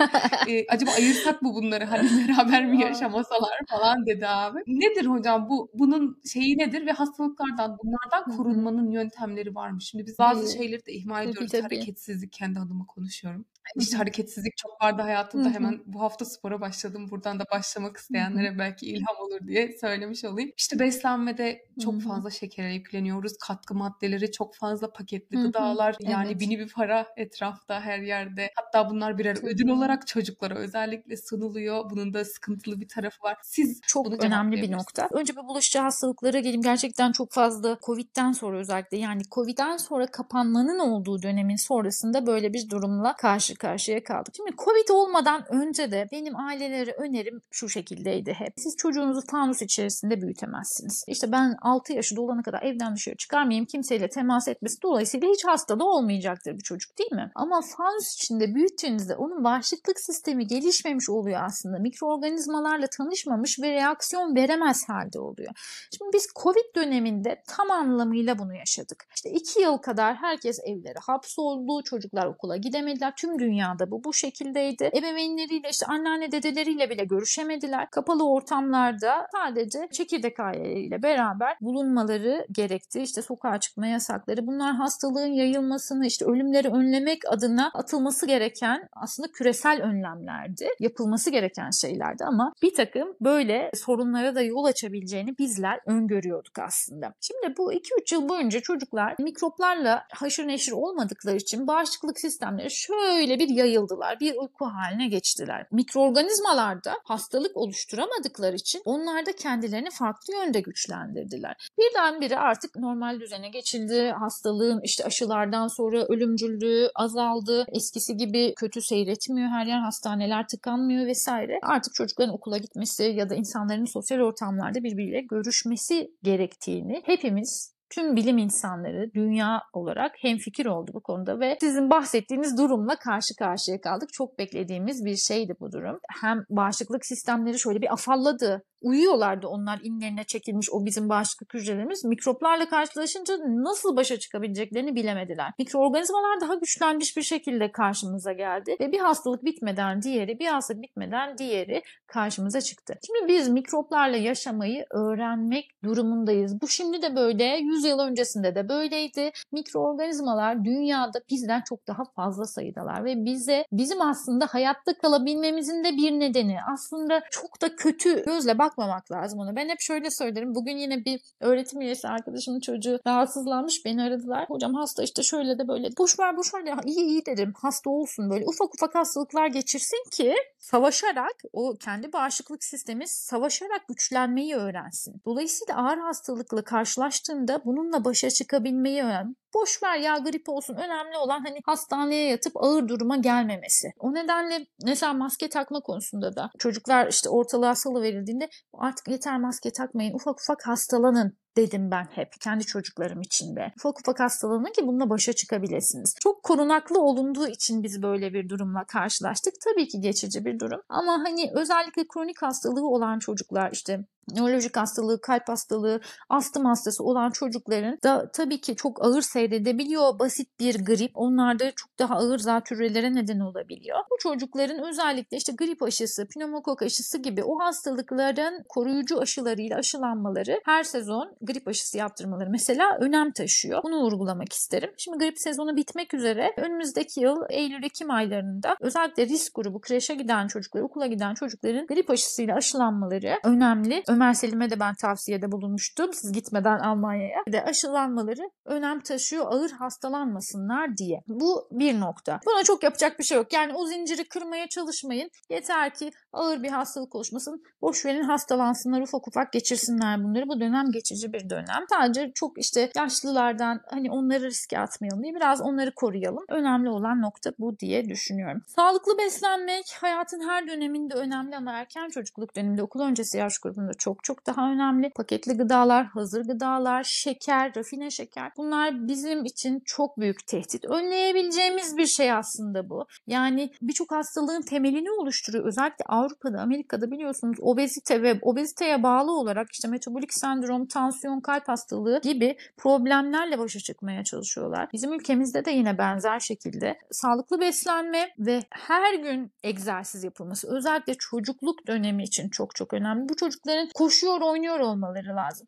ee, acaba ayırsak mı bunları hani beraber mi yaşamasalar falan dedi abi. Nedir hocam bu bunun şeyi nedir ve hastalıklardan bunlardan korunmanın yöntemleri var mı? Şimdi biz bazı şeyleri de ihmal ediyoruz. Hareketsizlik kendi adıma konuşuyorum. İşte hareketsizlik çok vardı hayatımda. Hemen bu hafta spora başladım. Buradan da başlamak isteyenlere belki ilham olur diye söylemiş olayım. İşte beslenmede çok fazla şekere yükleniyoruz. Katkı maddeleri çok fazla paketli gıdalar. Yani evet. bini bir para etrafta her yerde. Hatta bunlar birer ödül olarak çocuklara özellikle sunuluyor. Bunun da sıkıntılı bir tarafı var. Siz
çok önemli bir nokta. Önce bir bulaşıcı hastalıklara geleyim. Gerçekten çok fazla Covid'den sonra özellikle yani Covid'den sonra kapanmanın olduğu dönemin sonrasında böyle bir durumla karşı karşıya kaldık. Şimdi Covid olmadan önce de benim ailelere önerim şu şekildeydi hep. Siz çocuğunuzu fanus içerisinde büyütemezsiniz. İşte ben 6 yaşı dolana kadar evden dışarı çıkarmayayım, kimseyle temas etmesi dolayısıyla hiç hasta da olmayacaktır bir çocuk değil mi? Ama fanus içinde büyüttüğünüzde onun bağışıklık sistemi gelişmemiş oluyor aslında. Mikroorganizmalarla tanışmamış ve reaksiyon veremez halde oluyor. Şimdi biz Covid döneminde tam anlamıyla bunu yaşadık. İşte iki yıl kadar herkes evlere hapsoldu, çocuklar okula gidemediler. Tüm dünyada bu bu şekildeydi. Ebeveynleriyle işte anneanne dedeleriyle bile görüşemediler. Kapalı ortamlarda sadece çekirdek aileleriyle beraber bulunmaları gerekti. İşte sokağa çıkma yasakları. Bunlar hastalığın yayılmasını, işte ölümleri önlemek adına atılması gereken aslında küresel önlemlerdi. Yapılması gereken şeylerdi ama bir takım böyle sorunlara da yol açabileceğini bizler öngörüyorduk aslında. Şimdi bu 2-3 yıl boyunca çocuklar mikroplarla haşır neşir olmadıkları için bağışıklık sistemleri şöyle bir yayıldılar. Bir uyku haline geçtiler. Mikroorganizmalarda hastalık oluşturamadıkları için onlar da kendilerini farklı yönde güçlendirdiler. Birdenbire artık normal düzene geçildi. Hastalığın işte aşılardan sonra ölümcüllüğü azaldı. Eskisi gibi kötü seyretmiyor her yer. Hastaneler tıkanmıyor vesaire. Artık çocukların okula gitmesi ya da insanların sosyal ortamlarda birbiriyle görüşmesi gerektiğini hepimiz tüm bilim insanları dünya olarak hemfikir oldu bu konuda ve sizin bahsettiğiniz durumla karşı karşıya kaldık. Çok beklediğimiz bir şeydi bu durum. Hem bağışıklık sistemleri şöyle bir afalladı uyuyorlardı onlar inlerine çekilmiş o bizim bağışıklık hücrelerimiz. Mikroplarla karşılaşınca nasıl başa çıkabileceklerini bilemediler. Mikroorganizmalar daha güçlenmiş bir şekilde karşımıza geldi ve bir hastalık bitmeden diğeri, bir hastalık bitmeden diğeri karşımıza çıktı. Şimdi biz mikroplarla yaşamayı öğrenmek durumundayız. Bu şimdi de böyle, 100 yıl öncesinde de böyleydi. Mikroorganizmalar dünyada bizden çok daha fazla sayıdalar ve bize bizim aslında hayatta kalabilmemizin de bir nedeni aslında çok da kötü gözle bak bakmamak lazım ona. Ben hep şöyle söylerim. Bugün yine bir öğretim üyesi arkadaşımın çocuğu rahatsızlanmış. Beni aradılar. Hocam hasta işte şöyle de böyle. Boş ver boş ver. İyi iyi dedim. Hasta olsun böyle. Ufak ufak hastalıklar geçirsin ki savaşarak o kendi bağışıklık sistemi savaşarak güçlenmeyi öğrensin. Dolayısıyla ağır hastalıkla karşılaştığında bununla başa çıkabilmeyi öğren. Boş ver ya grip olsun. Önemli olan hani hastaneye yatıp ağır duruma gelmemesi. O nedenle mesela maske takma konusunda da çocuklar işte ortalığa salı verildiğinde artık yeter maske takmayın. Ufak ufak hastalanın dedim ben hep kendi çocuklarım için de. Ufak ufak hastalanın ki bununla başa çıkabilirsiniz. Çok korunaklı olunduğu için biz böyle bir durumla karşılaştık. Tabii ki geçici bir durum. Ama hani özellikle kronik hastalığı olan çocuklar işte nörolojik hastalığı, kalp hastalığı, astım hastası olan çocukların da tabii ki çok ağır seyredebiliyor. Basit bir grip onlarda çok daha ağır zatürrelere neden olabiliyor. Bu çocukların özellikle işte grip aşısı, pneumokok aşısı gibi o hastalıkların koruyucu aşılarıyla aşılanmaları her sezon grip aşısı yaptırmaları mesela önem taşıyor. Bunu vurgulamak isterim. Şimdi grip sezonu bitmek üzere. Önümüzdeki yıl Eylül-Ekim aylarında özellikle risk grubu, kreşe giden çocuklar, okula giden çocukların grip aşısıyla aşılanmaları önemli. Ömer Selim'e de ben tavsiyede bulunmuştum. Siz gitmeden Almanya'ya. De aşılanmaları önem taşıyor ağır hastalanmasınlar diye. Bu bir nokta. Buna çok yapacak bir şey yok. Yani o zinciri kırmaya çalışmayın. Yeter ki ağır bir hastalık oluşmasın. Boş verin hastalansınlar ufak ufak geçirsinler bunları. Bu dönem geçici bir dönem. Sadece çok işte yaşlılardan hani onları riske atmayalım diye biraz onları koruyalım. Önemli olan nokta bu diye düşünüyorum. Sağlıklı beslenmek hayatın her döneminde önemli ama erken çocukluk döneminde okul öncesi yaş grubunda çok çok daha önemli. Paketli gıdalar, hazır gıdalar, şeker, rafine şeker bunlar bizim için çok büyük tehdit. Önleyebileceğimiz bir şey aslında bu. Yani birçok hastalığın temelini oluşturuyor. Özellikle Avrupa'da, Amerika'da biliyorsunuz obezite ve obeziteye bağlı olarak işte metabolik sendrom, tansiyon tansiyon, kalp hastalığı gibi problemlerle başa çıkmaya çalışıyorlar. Bizim ülkemizde de yine benzer şekilde sağlıklı beslenme ve her gün egzersiz yapılması özellikle çocukluk dönemi için çok çok önemli. Bu çocukların koşuyor, oynuyor olmaları lazım.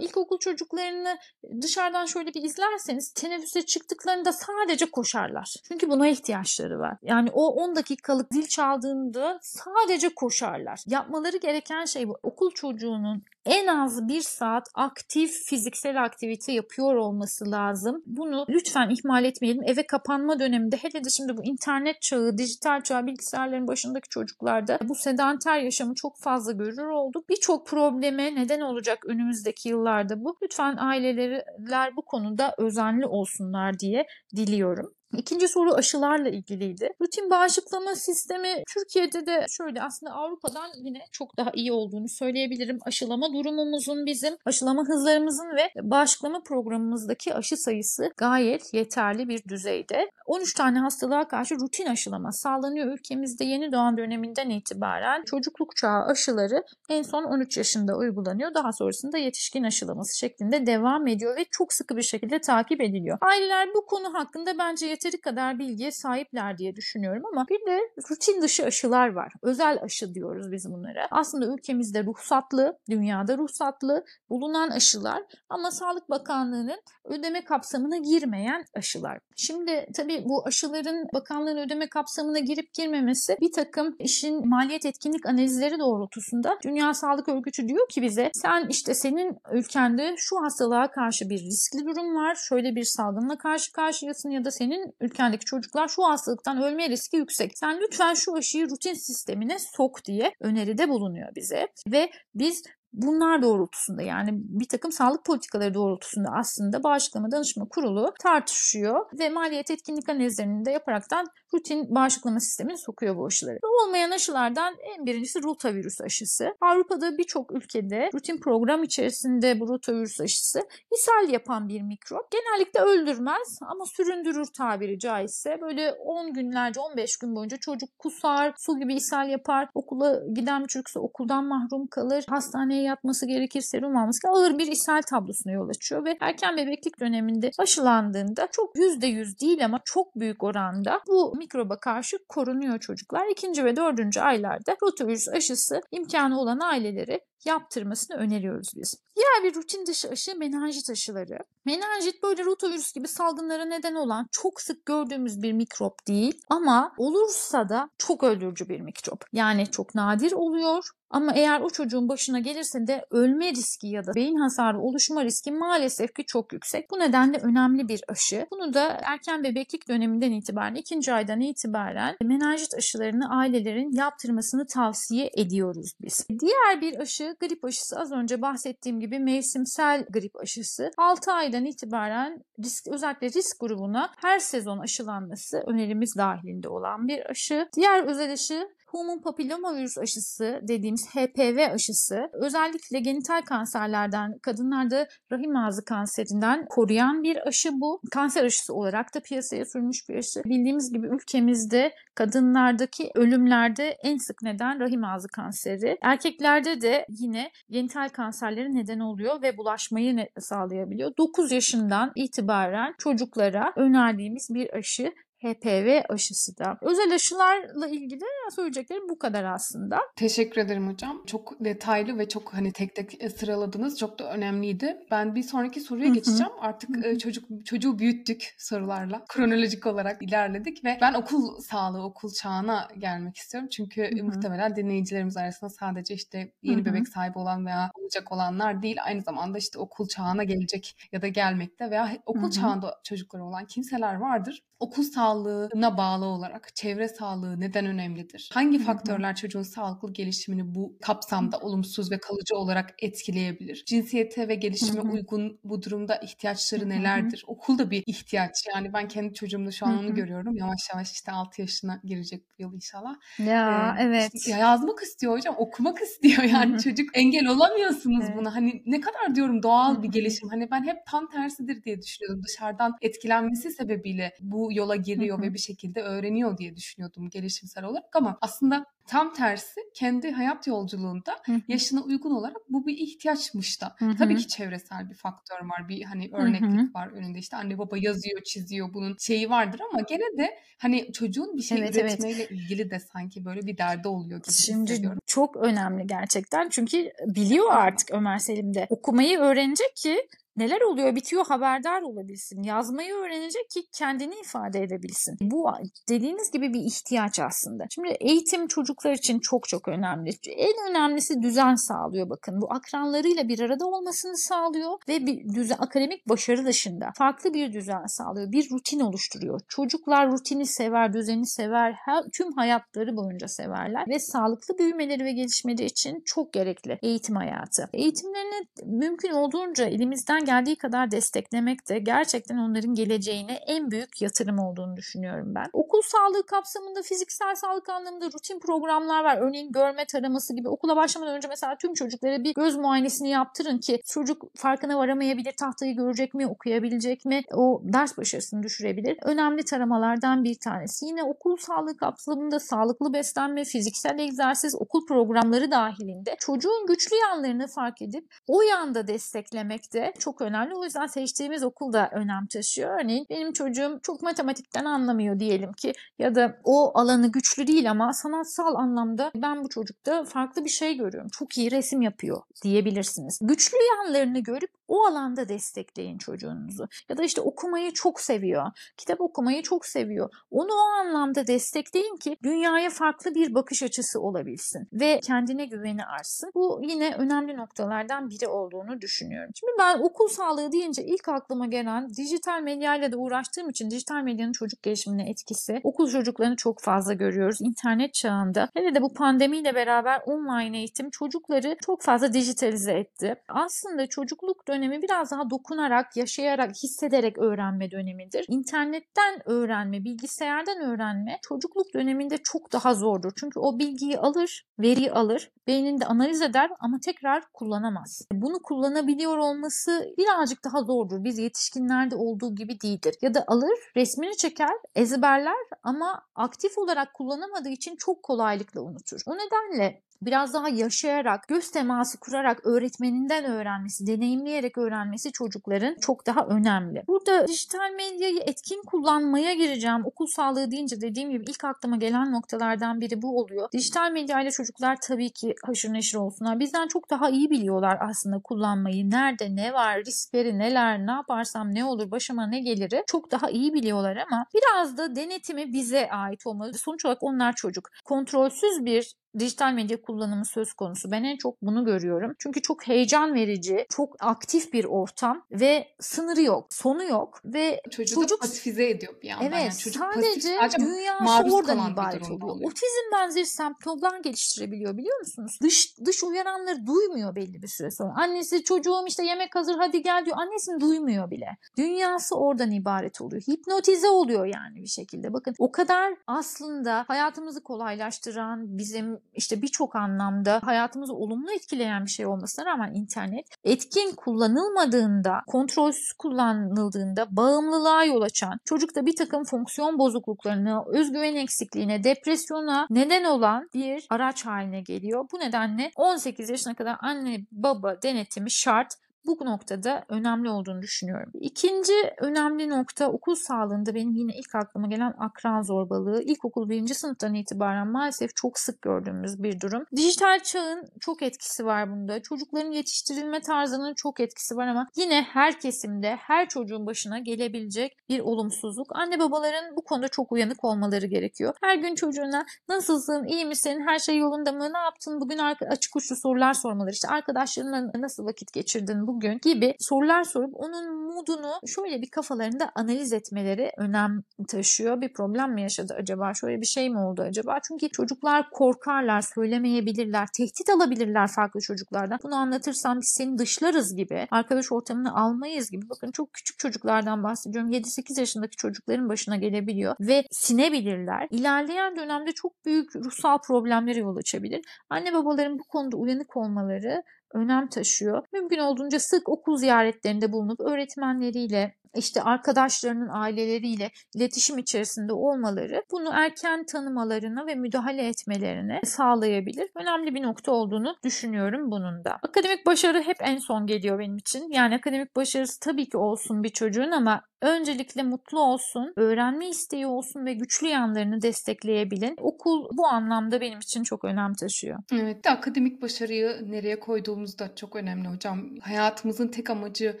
İlkokul çocuklarını dışarıdan şöyle bir izlerseniz teneffüse çıktıklarında sadece koşarlar. Çünkü buna ihtiyaçları var. Yani o 10 dakikalık zil çaldığında sadece koşarlar. Yapmaları gereken şey bu. Okul çocuğunun en az bir saat aktif fiziksel aktivite yapıyor olması lazım. Bunu lütfen ihmal etmeyelim. Eve kapanma döneminde hele de şimdi bu internet çağı, dijital çağ, bilgisayarların başındaki çocuklarda bu sedanter yaşamı çok fazla görür olduk. Birçok probleme neden olacak önümüzdeki yıllarda bu. Lütfen aileler bu konuda özenli olsunlar diye diliyorum. İkinci soru aşılarla ilgiliydi. Rutin bağışıklama sistemi Türkiye'de de şöyle aslında Avrupa'dan yine çok daha iyi olduğunu söyleyebilirim. Aşılama durumumuzun bizim, aşılama hızlarımızın ve bağışıklama programımızdaki aşı sayısı gayet yeterli bir düzeyde. 13 tane hastalığa karşı rutin aşılama sağlanıyor ülkemizde yeni doğan döneminden itibaren. Çocukluk çağı aşıları en son 13 yaşında uygulanıyor. Daha sonrasında yetişkin aşılaması şeklinde devam ediyor ve çok sıkı bir şekilde takip ediliyor. Aileler bu konu hakkında bence yeteri kadar bilgiye sahipler diye düşünüyorum ama bir de rutin dışı aşılar var. Özel aşı diyoruz biz bunlara. Aslında ülkemizde ruhsatlı, dünyada ruhsatlı bulunan aşılar ama Sağlık Bakanlığı'nın ödeme kapsamına girmeyen aşılar. Şimdi tabii bu aşıların bakanlığın ödeme kapsamına girip girmemesi bir takım işin maliyet etkinlik analizleri doğrultusunda Dünya Sağlık Örgütü diyor ki bize sen işte senin ülkende şu hastalığa karşı bir riskli durum var. Şöyle bir salgınla karşı karşıyasın ya da senin ülkendeki çocuklar şu hastalıktan ölme riski yüksek. Sen lütfen şu aşıyı rutin sistemine sok diye öneride bulunuyor bize. Ve biz bunlar doğrultusunda yani bir takım sağlık politikaları doğrultusunda aslında bağışıklama danışma kurulu tartışıyor ve maliyet etkinlik analizlerini de yaparaktan rutin bağışıklama sistemini sokuyor bu aşıları. Olmayan aşılardan en birincisi rotavirüs aşısı. Avrupa'da birçok ülkede rutin program içerisinde bu rotavirüs aşısı ishal yapan bir mikrop. Genellikle öldürmez ama süründürür tabiri caizse. Böyle 10 günlerce 15 gün boyunca çocuk kusar, su gibi ishal yapar. Okula giden bir çocuksa okuldan mahrum kalır. Hastaneye yatması gerekir, serum alması gerekir. Ağır bir ishal tablosuna yol açıyor ve erken bebeklik döneminde aşılandığında çok %100 değil ama çok büyük oranda bu mikroba karşı korunuyor çocuklar. İkinci ve dördüncü aylarda rotavirüs aşısı imkanı olan aileleri yaptırmasını öneriyoruz biz. Diğer bir rutin dışı aşı menenjit aşıları. Menenjit böyle rotavirüs gibi salgınlara neden olan çok sık gördüğümüz bir mikrop değil ama olursa da çok öldürücü bir mikrop. Yani çok nadir oluyor ama eğer o çocuğun başına gelirse de ölme riski ya da beyin hasarı oluşma riski maalesef ki çok yüksek. Bu nedenle önemli bir aşı. Bunu da erken bebeklik döneminden itibaren, ikinci aydan itibaren menenjit aşılarını ailelerin yaptırmasını tavsiye ediyoruz biz. Diğer bir aşı grip aşısı az önce bahsettiğim gibi mevsimsel grip aşısı 6 aydan itibaren risk, özellikle risk grubuna her sezon aşılanması önerimiz dahilinde olan bir aşı. Diğer özel aşı Human papillomavirüs aşısı dediğimiz HPV aşısı özellikle genital kanserlerden, kadınlarda rahim ağzı kanserinden koruyan bir aşı bu. Kanser aşısı olarak da piyasaya sürmüş bir aşı. Bildiğimiz gibi ülkemizde kadınlardaki ölümlerde en sık neden rahim ağzı kanseri. Erkeklerde de yine genital kanserleri neden oluyor ve bulaşmayı sağlayabiliyor. 9 yaşından itibaren çocuklara önerdiğimiz bir aşı HPV aşısı da. Özel aşılarla ilgili söyleyeceklerim bu kadar aslında.
Teşekkür ederim hocam. Çok detaylı ve çok hani tek tek sıraladınız. Çok da önemliydi. Ben bir sonraki soruya Hı-hı. geçeceğim. Artık Hı-hı. E, çocuk çocuğu büyüttük sorularla. Kronolojik olarak ilerledik ve ben okul sağlığı, okul çağına gelmek istiyorum. Çünkü Hı-hı. muhtemelen dinleyicilerimiz arasında sadece işte yeni Hı-hı. bebek sahibi olan veya olacak olanlar değil. Aynı zamanda işte okul çağına gelecek ya da gelmekte veya okul Hı-hı. çağında çocukları olan kimseler vardır. Okul sağlığı sağlığına bağlı olarak çevre sağlığı neden önemlidir? Hangi faktörler çocuğun sağlıklı gelişimini bu kapsamda olumsuz ve kalıcı olarak etkileyebilir? Cinsiyete ve gelişime uygun bu durumda ihtiyaçları nelerdir? Okul da bir ihtiyaç. Yani ben kendi çocuğumda şu an onu görüyorum. Yavaş yavaş işte 6 yaşına girecek bu yıl inşallah.
Ya ee, evet.
Işte yazmak istiyor hocam, okumak istiyor. Yani çocuk engel olamıyorsunuz evet. buna. Hani ne kadar diyorum doğal bir gelişim. Hani ben hep tam tersidir diye düşünüyordum. Dışarıdan etkilenmesi sebebiyle bu yola
hı.
ve bir şekilde öğreniyor diye düşünüyordum gelişimsel olarak ama aslında tam tersi kendi hayat yolculuğunda yaşına uygun olarak bu bir ihtiyaçmış da. Tabii ki çevresel bir faktör var. Bir hani örneklik var önünde. işte anne baba yazıyor, çiziyor. Bunun şeyi vardır ama gene de hani çocuğun bir şey
Evet, evet.
üretmeyle ilgili de sanki böyle bir derdi oluyor gibi
Şimdi çok önemli gerçekten çünkü biliyor artık Ömer Selim de. Okumayı öğrenecek ki neler oluyor bitiyor haberdar olabilsin. Yazmayı öğrenecek ki kendini ifade edebilsin. Bu dediğiniz gibi bir ihtiyaç aslında. Şimdi eğitim çocuklar için çok çok önemli. En önemlisi düzen sağlıyor bakın. Bu akranlarıyla bir arada olmasını sağlıyor ve bir düzen, akademik başarı dışında farklı bir düzen sağlıyor. Bir rutin oluşturuyor. Çocuklar rutini sever, düzeni sever. Her, tüm hayatları boyunca severler ve sağlıklı büyümeleri ve gelişmeleri için çok gerekli eğitim hayatı. Eğitimlerini mümkün olduğunca elimizden geldiği kadar desteklemek de gerçekten onların geleceğine en büyük yatırım olduğunu düşünüyorum ben. Okul sağlığı kapsamında fiziksel sağlık anlamında rutin programlar var. Örneğin görme taraması gibi okula başlamadan önce mesela tüm çocuklara bir göz muayenesini yaptırın ki çocuk farkına varamayabilir, tahtayı görecek mi, okuyabilecek mi, o ders başarısını düşürebilir. Önemli taramalardan bir tanesi. Yine okul sağlığı kapsamında sağlıklı beslenme, fiziksel egzersiz, okul programları dahilinde çocuğun güçlü yanlarını fark edip o yanda desteklemek de çok önemli. O yüzden seçtiğimiz okul da önem taşıyor. Örneğin benim çocuğum çok matematikten anlamıyor diyelim ki ya da o alanı güçlü değil ama sanatsal anlamda ben bu çocukta farklı bir şey görüyorum. Çok iyi resim yapıyor diyebilirsiniz. Güçlü yanlarını görüp o alanda destekleyin çocuğunuzu. Ya da işte okumayı çok seviyor. Kitap okumayı çok seviyor. Onu o anlamda destekleyin ki dünyaya farklı bir bakış açısı olabilsin ve kendine güveni artsın. Bu yine önemli noktalardan biri olduğunu düşünüyorum. Şimdi ben okul sağlığı deyince ilk aklıma gelen dijital medyayla da uğraştığım için dijital medyanın çocuk gelişimine etkisi okul çocuklarını çok fazla görüyoruz. İnternet çağında hele de bu pandemiyle beraber online eğitim çocukları çok fazla dijitalize etti. Aslında çocukluk dönemi biraz daha dokunarak, yaşayarak, hissederek öğrenme dönemidir. İnternetten öğrenme, bilgisayardan öğrenme çocukluk döneminde çok daha zordur. Çünkü o bilgiyi alır, veriyi alır, beyninde analiz eder ama tekrar kullanamaz. Bunu kullanabiliyor olması birazcık daha zordur. Biz yetişkinlerde olduğu gibi değildir. Ya da alır, resmini çeker, ezberler ama aktif olarak kullanamadığı için çok kolaylıkla unutur. O nedenle biraz daha yaşayarak, göz teması kurarak öğretmeninden öğrenmesi, deneyimleyerek öğrenmesi çocukların çok daha önemli. Burada dijital medyayı etkin kullanmaya gireceğim. Okul sağlığı deyince dediğim gibi ilk aklıma gelen noktalardan biri bu oluyor. Dijital medyayla çocuklar tabii ki haşır neşir olsunlar. Bizden çok daha iyi biliyorlar aslında kullanmayı. Nerede ne var, riskleri neler, ne yaparsam ne olur, başıma ne gelir çok daha iyi biliyorlar ama biraz da denetimi bize ait olmalı. Sonuç olarak onlar çocuk. Kontrolsüz bir dijital medya kullanımı söz konusu. Ben en çok bunu görüyorum. Çünkü çok heyecan verici, çok aktif bir ortam ve sınırı yok, sonu yok ve
Çocuğu
çocuk
pasifize ediyor bir yandan.
Evet,
yani çocuk
sadece
pasif,
dünyası oradan ibaret oluyor.
oluyor.
Otizm benzeri semptomlar geliştirebiliyor biliyor musunuz? Dış dış uyaranları duymuyor belli bir süre sonra. Annesi çocuğum işte yemek hazır hadi gel diyor. Annesini duymuyor bile. Dünyası oradan ibaret oluyor. Hipnotize oluyor yani bir şekilde. Bakın o kadar aslında hayatımızı kolaylaştıran, bizim işte birçok anlamda hayatımızı olumlu etkileyen bir şey olmasına rağmen internet etkin kullanılmadığında, kontrolsüz kullanıldığında bağımlılığa yol açan, çocukta bir takım fonksiyon bozukluklarına, özgüven eksikliğine, depresyona neden olan bir araç haline geliyor. Bu nedenle 18 yaşına kadar anne baba denetimi şart bu noktada önemli olduğunu düşünüyorum. İkinci önemli nokta okul sağlığında benim yine ilk aklıma gelen akran zorbalığı. İlkokul birinci sınıftan itibaren maalesef çok sık gördüğümüz bir durum. Dijital çağın çok etkisi var bunda. Çocukların yetiştirilme tarzının çok etkisi var ama yine her kesimde her çocuğun başına gelebilecek bir olumsuzluk. Anne babaların bu konuda çok uyanık olmaları gerekiyor. Her gün çocuğuna nasılsın, iyi misin, her şey yolunda mı, ne yaptın, bugün açık uçlu sorular sormaları. İşte arkadaşlarınla nasıl vakit geçirdin, bugün gibi sorular sorup onun moodunu şöyle bir kafalarında analiz etmeleri önem taşıyor. Bir problem mi yaşadı acaba? Şöyle bir şey mi oldu acaba? Çünkü çocuklar korkarlar, söylemeyebilirler, tehdit alabilirler farklı çocuklardan. Bunu anlatırsam biz seni dışlarız gibi, arkadaş ortamını almayız gibi. Bakın çok küçük çocuklardan bahsediyorum. 7-8 yaşındaki çocukların başına gelebiliyor ve sinebilirler. İlerleyen dönemde çok büyük ruhsal problemlere yol açabilir. Anne babaların bu konuda uyanık olmaları önem taşıyor. Mümkün olduğunca sık okul ziyaretlerinde bulunup öğretmenleriyle işte arkadaşlarının aileleriyle iletişim içerisinde olmaları bunu erken tanımalarını ve müdahale etmelerini sağlayabilir. Önemli bir nokta olduğunu düşünüyorum bunun da. Akademik başarı hep en son geliyor benim için. Yani akademik başarısı tabii ki olsun bir çocuğun ama öncelikle mutlu olsun, öğrenme isteği olsun ve güçlü yanlarını destekleyebilin. Okul bu anlamda benim için çok önem taşıyor.
Evet, de akademik başarıyı nereye koyduğumuz da çok önemli hocam. Hayatımızın tek amacı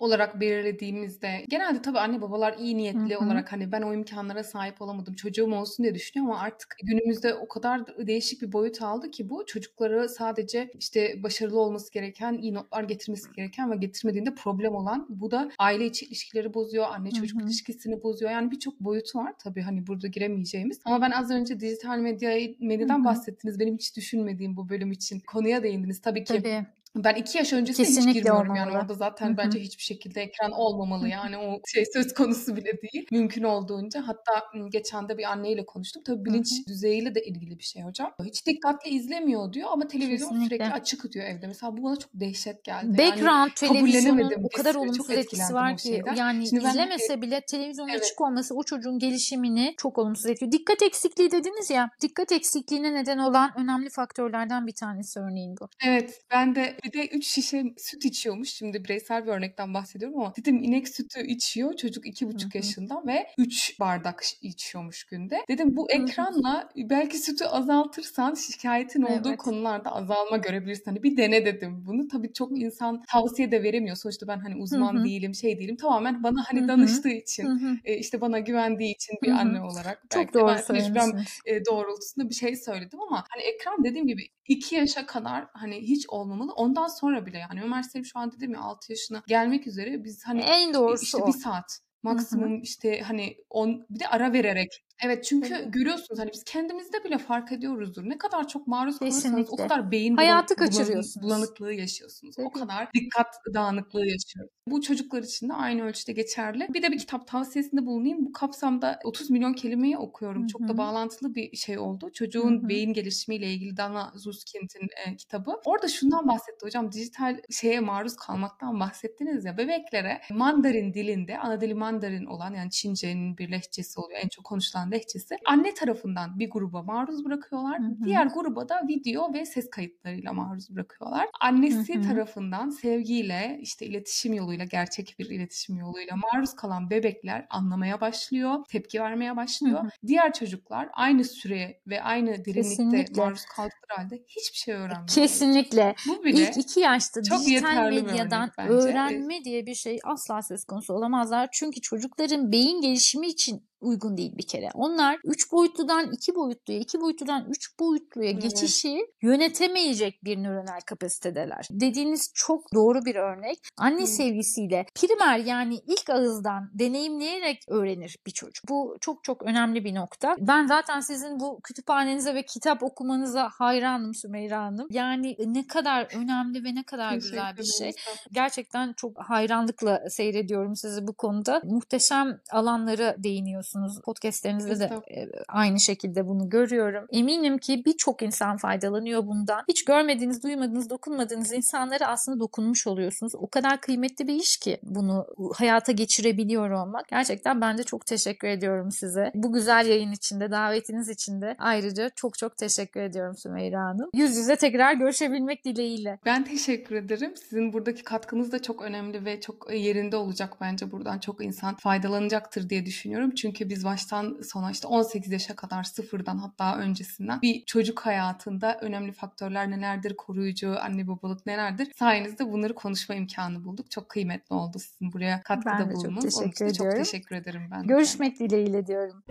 olarak belirlediğimizde genelde tabii anne babalar iyi niyetli
Hı hı.
olarak hani ben o imkanlara sahip olamadım çocuğum olsun diye düşünüyor ama artık günümüzde o kadar değişik bir boyut aldı ki bu çocukları sadece işte başarılı olması gereken, iyi notlar getirmesi gereken ve getirmediğinde problem olan bu da aile içi ilişkileri bozuyor, anne çocuk
Hı.
ilişkisini bozuyor. Yani birçok boyutu var tabii hani burada giremeyeceğimiz. Ama ben az önce dijital medya medyadan
Hı hı.
bahsettiniz. Benim hiç düşünmediğim bu bölüm için konuya değindiniz. Tabii ki
Tabii.
Ben iki yaş öncesine hiç
Kesinlikle
girmiyorum yani
olmamalı.
orada zaten
Hı hı.
bence hiçbir şekilde ekran olmamalı yani o şey söz konusu bile değil mümkün olduğunca hatta geçen de bir anneyle konuştum tabii bilinç
hı.
düzeyiyle de ilgili bir şey hocam hiç dikkatli izlemiyor diyor ama televizyon sürekli
Kesinlikle.
açık diyor evde mesela bu bana çok dehşet geldi yani
Background televizyonun
kabullenemedim
o kadar olumsuz etkisi var ki yani
şimdi ben
izlemese bile televizyonun
evet
açık olması o çocuğun gelişimini çok olumsuz etkiliyor. Dikkat eksikliği dediniz ya. Dikkat eksikliğine neden olan önemli faktörlerden bir tanesi örneğin bu.
Evet, ben de bir de 3 şişe süt içiyormuş. Şimdi bireysel bir örnekten bahsediyorum ama dedim inek sütü içiyor çocuk iki
Hı
buçuk
hı.
yaşında ve 3 bardak içiyormuş günde. Dedim bu ekranla belki sütü azaltırsan şikayetin olduğu
Evet.
konularda azalma görebilirsin. Hani bir dene dedim bunu. Tabii çok insan tavsiye de veremiyor. Sonuçta ben hani uzman değilim, şey değilim. Tamamen bana hani danıştığı için, e, işte bana güvendiği için bir anne olarak
Çok
belki de
doğru
ben tecrübem
söylemişsiniz.
e, doğrultusunda bir şey söyledim ama hani ekran dediğim gibi 2 yaşa kadar hani hiç olmamalı. Ondan sonra bile yani Ömer Selim şu an dedim ya 6 yaşına gelmek üzere biz hani
En doğrusu
işte bir
o.
saat
Hı hı.
maksimum işte hani on bir de ara vererek Evet çünkü
Tabii.
görüyorsunuz hani biz kendimizde bile fark ediyoruzdur. Ne kadar çok maruz kalırsanız o kadar beyin
Hayatı
bulan-
kaçırıyorsunuz.
bulanıklığı yaşıyorsunuz. O
Tabii.
kadar dikkat dağınıklığı yaşıyoruz. Bu çocuklar için de aynı ölçüde geçerli. Bir de bir kitap tavsiyesinde bulunayım. Bu kapsamda 30 milyon kelimeyi okuyorum.
Hı
Çok da bağlantılı bir şey oldu. Çocuğun
hı.
beyin gelişimiyle ilgili Dana Zuskind'in e, kitabı. Orada şundan bahsetti hocam. Dijital şeye maruz kalmaktan bahsettiniz ya. Bebeklere Mandarin dilinde, ana dili Mandarin olan yani Çince'nin bir lehçesi oluyor. En çok konuşulan lehçesi. Anne tarafından bir gruba maruz bırakıyorlar.
Hı hı.
Diğer gruba da video ve ses kayıtlarıyla maruz bırakıyorlar. Annesi
hı.
tarafından sevgiyle, işte iletişim yoluyla, gerçek bir iletişim yoluyla maruz kalan bebekler anlamaya başlıyor, tepki vermeye başlıyor.
hı.
Diğer çocuklar aynı süre ve aynı derinlikte
Kesinlikle.
maruz kaldıkları halde hiçbir şey öğrenmiyorlar.
Kesinlikle.
Bu bile
İlk iki yaşta
çok
dijital medyadan öğrenme diye bir şey asla söz konusu olamazlar. Çünkü çocukların beyin gelişimi için uygun değil bir kere. Onlar 3 boyutludan 2 boyutluya, 2 boyutludan 3 boyutluya
Evet.
geçişi yönetemeyecek bir nöronal kapasitedeler. Dediğiniz çok doğru bir örnek. Anne
Hı.
sevgisiyle primer yani ilk ağızdan deneyimleyerek öğrenir bir çocuk. Bu çok çok önemli bir nokta. Ben zaten sizin bu kütüphanenize ve kitap okumanıza hayranım Sümeyra Hanım. Yani ne kadar önemli ve ne kadar güzel bir şey. Gerçekten çok hayranlıkla seyrediyorum sizi bu konuda. Muhteşem alanlara değiniyorsunuz. Podcastlerinizde de e, aynı şekilde bunu görüyorum. Eminim ki birçok insan faydalanıyor bundan. Hiç görmediğiniz, duymadığınız, dokunmadığınız insanlara aslında dokunmuş oluyorsunuz. O kadar kıymetli bir iş ki bunu hayata geçirebiliyor olmak. Gerçekten ben de çok teşekkür ediyorum size. Bu güzel yayın içinde, davetiniz için de ayrıca çok çok teşekkür ediyorum Sümeyra Hanım. Yüz yüze tekrar görüşebilmek dileğiyle.
Ben teşekkür ederim. Sizin buradaki katkınız da çok önemli ve çok yerinde olacak bence. Buradan çok insan faydalanacaktır diye düşünüyorum. Çünkü biz baştan sona işte 18 yaşa kadar sıfırdan hatta öncesinden bir çocuk hayatında önemli faktörler nelerdir, koruyucu, anne babalık nelerdir? Sayenizde bunları konuşma imkanı bulduk. Çok kıymetli oldu sizin buraya katkıda
Ben de çok
bulunmanız. Onun için
teşekkür
de çok
ediyorum.
teşekkür ederim ben.
Görüşmek dileğiyle diyorum.